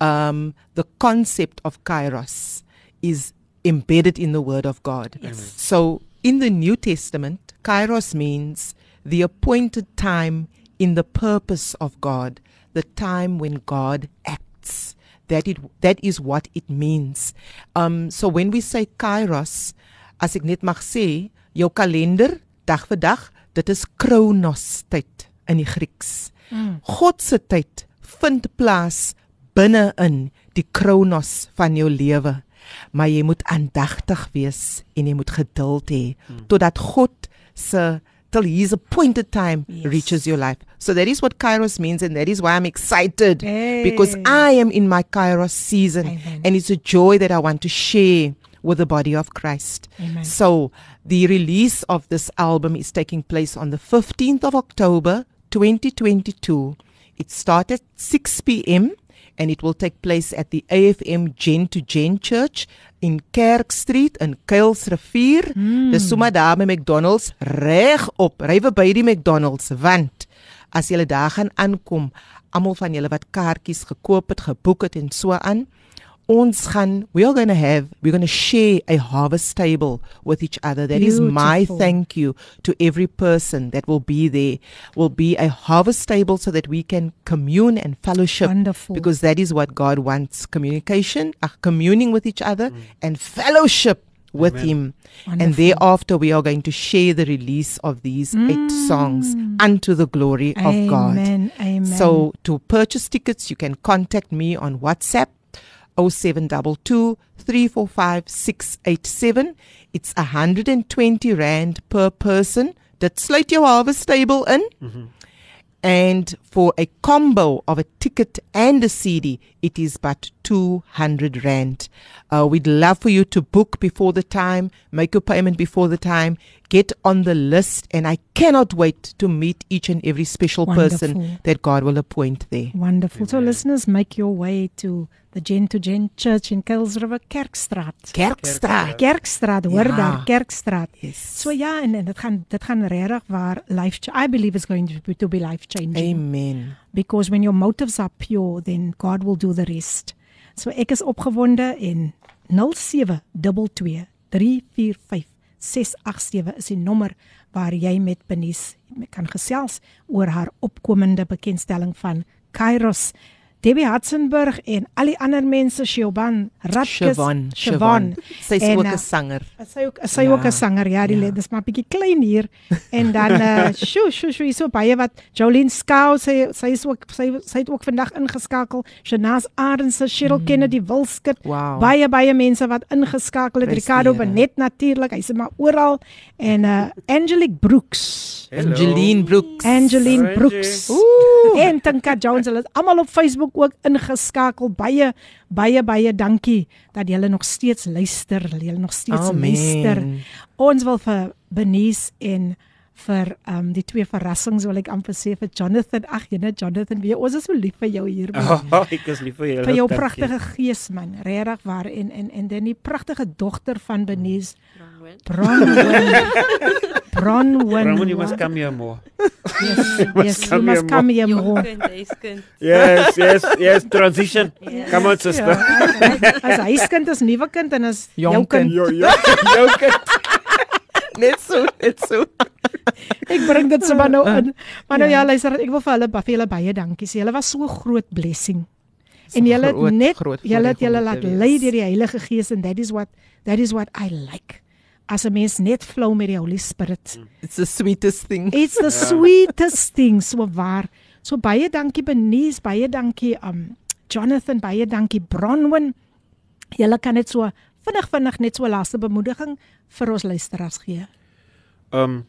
Um, the concept of kairos is embedded in the word of God. So in the New Testament, kairos means the appointed time in the purpose of God, the time when God acts. That it that is what it means. Um so when we say kairos, as ek net mag sê, jou kalender dag vir dag, dit is chronos tyd in die Grieks. Mm. God se tyd vind plaas binne-in die chronos van jou lewe. Maar jy moet aandagtig wees en jy moet geduld hê mm. totdat God se till his appointed time yes. reaches your life. So that is what kairos means and that is why I'm excited Hey. because I am in my kairos season Amen. and it's a joy that I want to share with the body of Christ. Amen. So, the release of this album is taking place on the 15th of October 2022. It starts at 6 p.m. and it will take place at the AFM Gen to Gen Church in Kerk Street in Kuilsrivier. Mm. Dis sommer daar by McDonald's reg op, ry verby die McDonald's want as jy daar gaan aankom, almal van julle wat kaartjies gekoop het, geboek het en so aan, ons gaan we are going to have we're going to share a harvest table with each other that is my thank you to every person that will be there will be a harvest table so that we can commune and fellowship Wonderful. because that is what God wants communication uh, communing with each other and fellowship with Amen. him and thereafter we are going to share the release of these eight songs unto the glory of God Amen. Amen. so to purchase tickets, you can contact me on WhatsApp 0722 345 687. It's 120 Rand per person. Dit sluit jou harvest table in. Mm-hmm. And for a combo of a ticket and a CD, it is but 200 Rand. Uh, we'd love for you to book before the time, make your payment before the time, get on the list, and I cannot wait to meet each and every special person that God will appoint there. Wonderful. So listeners, make your way to the Gen to Gen Church in Kuilsrivier Kerkstraat. Kerkstraat. Kerkstraat, hoor Ja. daar, Kerkstraat. Yes. So ja, en, en dit gaan dit gaan regtig waar life ch- I believe it's going to be, to be life changing Amen. because when your motives are pure then God will do the rest. So ek is opgewonde en 0722 345 687 is die nommer waar jy met Benies kan gesels oor haar opkomende bekendstelling van Kairos. Debbie Hatzenberg en al die ander mense Shoban, Ratkus, Siobhan, Siobhan. Sy's En, ook uh, 'n sanger. Sy ook sy Ja, ook 'n sanger, ja, die ja. ja. dis maar bietjie klein hier. En dan uh sjo sjo sjo is so baie wat Jolene Skou sy sy is ook sy sy het ook vandag ingeskakel. Shanaas Arendse, Cheryl mm. Kennedy Wilskut. Wow. Baie baie mense wat ingeskakel het. Ricardo. Benet natuurlik, hy's maar oral en uh Angelique Brooks. Hello. Angeline Brooks. Angeline. Brooks. Ooh. En Tinka Jones, hulle is almal op Facebook ook ingeskakel. Baie baie baie dankie dat julle nog steeds luister, julle nog steeds Amen. luister. Ons wil vir Benies en vir ehm um, die twee verrassings wil ek amper sê vir Jonathan. Ag, jene Jonathan, wie ons is so lief vir jou hier. man. Oh, ek is lief vir julle. vir jou pragtige gees man, regtig waar en en en dan die pragtige dogter van Benies. Bronwyn. Bronwyn. Bronwyn. Ramon, you must come here more. Yes, yes, you come must here come here Jou more. kind, hy's kind. Yes, yes, yes, transition. Yes. Come on, sister. Ja, as huiskind is nuwe kind en as jou kind. Yo, yo, yo, kind. Net so, net so. Ek bring dit sommer nou in. Maar nou ja, luister, ek wil vir hulle vir julle baie dankie sê. Julle was so groot blessing. En julle het net julle het julle laat lei deur die Heilige Gees and that is what that is what I like. As 'n mens net flow met die Holy Spirit. It's the sweetest thing. It's the sweetest thing so waar. So baie dankie Benies, baie dankie um Jonathan, baie dankie Bronwyn. Julle kan net so vinnig vinnig net so laaste bemoediging vir ons luisteraars gee. Um,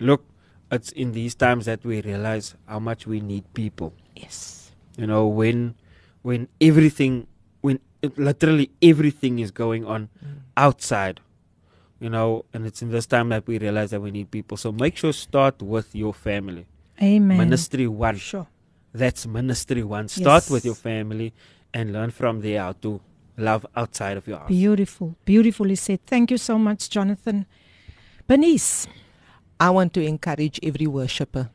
look, it's in these times that we realize how much we need people. Yes. You know, when when everything, when it, literally everything is going on outside, you know, and it's in this time that we realize that we need people. So make sure start with your family. Amen. Ministry one. Sure. That's ministry one. Start with your family and learn from there how to love outside of your house. Beautiful. Beautifully said. Thank you so much Jonathan. Benice. I want to encourage every worshipper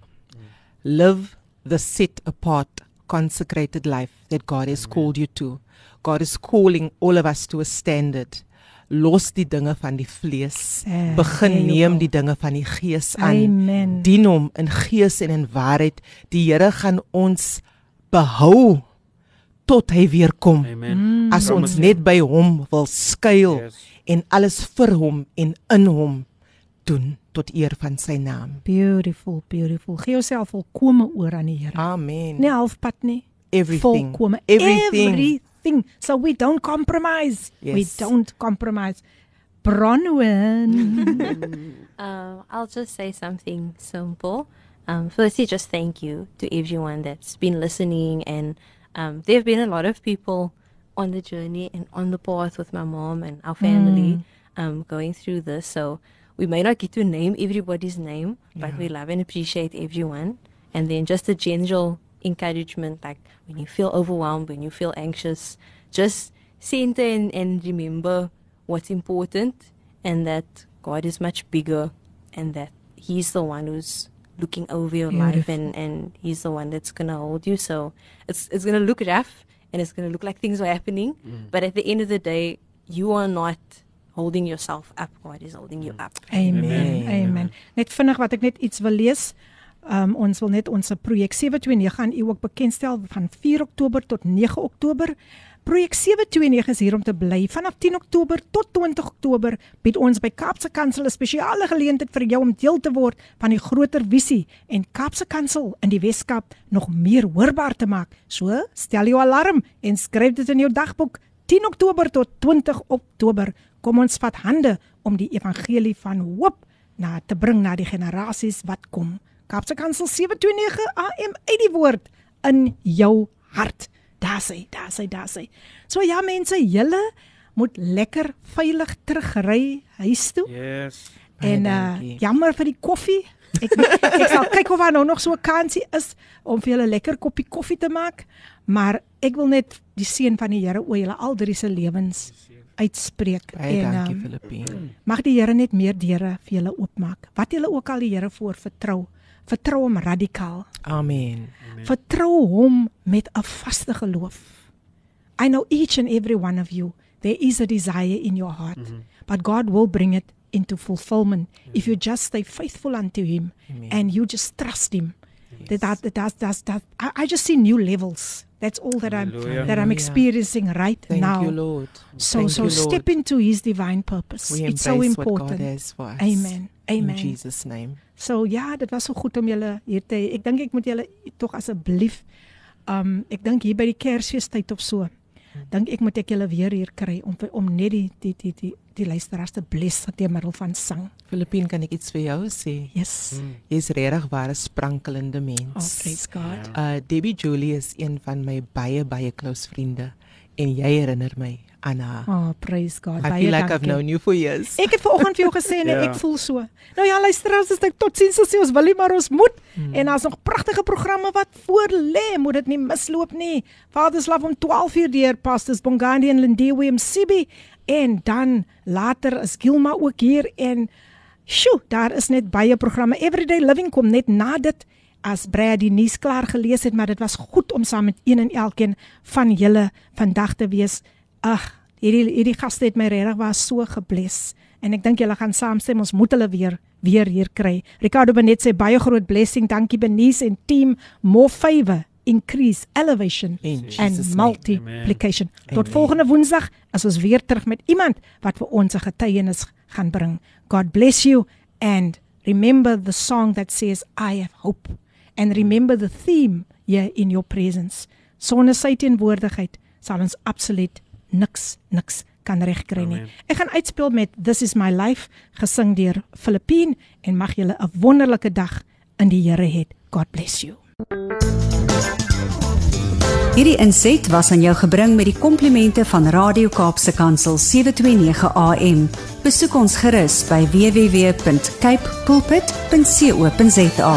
live the set apart consecrated life that God has called you to. God is calling all of us to a standard. Los die dinge van die vlees. Eh, Begin neem die dinge van die gees aan. Amen. Dien hom in gees en in waarheid. Die Here gaan ons behou tot hy weer kom. Amen. As Promise. ons net by hom wil skuil Yes. en alles vir hom en in hom doen tot eer van sy naam. Beautiful, beautiful. Gee jouself volkome oor aan die Here. Amen. Nie halfpad nie. Everything. Volkome. Everything. Everything. So we don't compromise. We don't compromise. Bronwyn. Um, I'll just say something simple. Um, firstly, just thank you to everyone that's been listening. And um, there have been a lot of people on the journey and on the path with my mom and our family um, going through this. So we may not get to name everybody's name, but we love and appreciate everyone. And then just a general encouragement like when you feel overwhelmed, when you feel anxious, just center and, and remember what's important and that God is much bigger and that He's the one who's looking over your life and, and He's the one that's gonna hold you. So it's it's gonna look rough and it's gonna look like things are happening. Mm. But at the end of the day, you are not holding yourself up. God is holding you mm. up. Amen. Amen. Amen. Net vinnig wat ek net iets wil lees. Um ons wil net ons projek 729 aan u ook bekendstel van 4 Oktober tot 9 Oktober. Projek 729 is hier om te bly. Vanaf 10 Oktober tot 20 Oktober bied ons by Kaapse Kansel 'n spesiale geleentheid vir jou om deel te word van die groter visie en Kaapse Kansel in die Weskaap nog meer hoorbaar te maak. So, stel jou alarm en skryf dit in jou dagboek 10 Oktober tot 20 Oktober. Kom ons vat hande om die evangelie van hoop na te bring na die generasies wat kom. Kaapse Kansel 729 AM uit die woord in jou hart. Daar sê, daar sê, daar sê. So ja mense, julle moet lekker veilig terugry huis toe. Yes. En uh jammer vir die koffie. Ek ek sal kyk of daar nou nog so 'n kansie is om vir julle lekker koppie koffie te maak, maar ek wil net die seën van die Here oor julle al drie se lewens uitspreek Baie dankie um, Filippine. mag die Here net meer deure vir julle oopmaak. Wat julle ook al die Here voor vertrou, vertrou hom radikaal. Amen. Vertrou hom met 'n vaste geloof. I know each and every one of you there is a desire in your heart, mm-hmm. but God will bring it into fulfillment if you just stay faithful unto him Amen. and you just trust him. That that that that, that, that I, I just see new levels. That's all that I'm that I'm experiencing right Thank now. you Lord. So Thank so you, step into his divine purpose. We It's embrace so what God important. has for us. Amen. Amen. In Jesus name. So ja, dit was so goed om julle hier te hê. Ek dink ek moet julle tog asseblief um ek dink hier by die Kersfeestyd of so. Dink ek moet ek julle weer hier kry om om net die die die die die luisteraars te bless deur middel van sang. Filippine, kan ek iets vir jou sê? Yes. Jy's regtig ware sprankelende Oh, mens. praise God. Uh Debbie Julie is een van my baie baie close vriende en jy herinner my Anna. Oh, praise God. I feel like I've dankie. known you for years. Ek het vanoggend vir jou gesê nee, Ja. ek voel so. Nou ja, luisteraars, as ek totsiens sê ons wil nie maar ons moet Hmm. en daar's nog pragtige programme wat voor lê, moet dit nie misloop nie. Father's Love om 12:00 deur Pastors Bongani en Lindiwe Msibi en dan later is Gilma ook hier en sjoe, daar is net baie programme. Everyday Living kom net na dit as Brad die nuus klaar gelees het, maar dit was goed om saam met een en elkeen van julle vandag te wees. Ag, hierdie hierdie gaste het my regtig was so gebless en ek dink julle gaan saamstem ons moet hulle weer weer hier kry. Ricardo Benet sê baie groot blessing. Dankie Benice en team. More favor, increase, elevation In and Jesus name. multiplication. Tot Amen. volgende Woensdag as ons weer terug met iemand wat vir ons 'n getuienis gaan bring. God bless you and remember the song that says I have hope and remember the theme here in your presence. Sonder sy teenwoordigheid sal ons absoluut niks niks kan regkry nie. Ek gaan uitspeel met This is my life gesing deur Filippine en mag julle 'n wonderlike dag in die Here hê. God bless you. Hierdie inset was aan jou gebring met die komplimente van Radio Kaapse Kansel 729 AM. Besoek ons gerus by www.cape pulpit.co.za.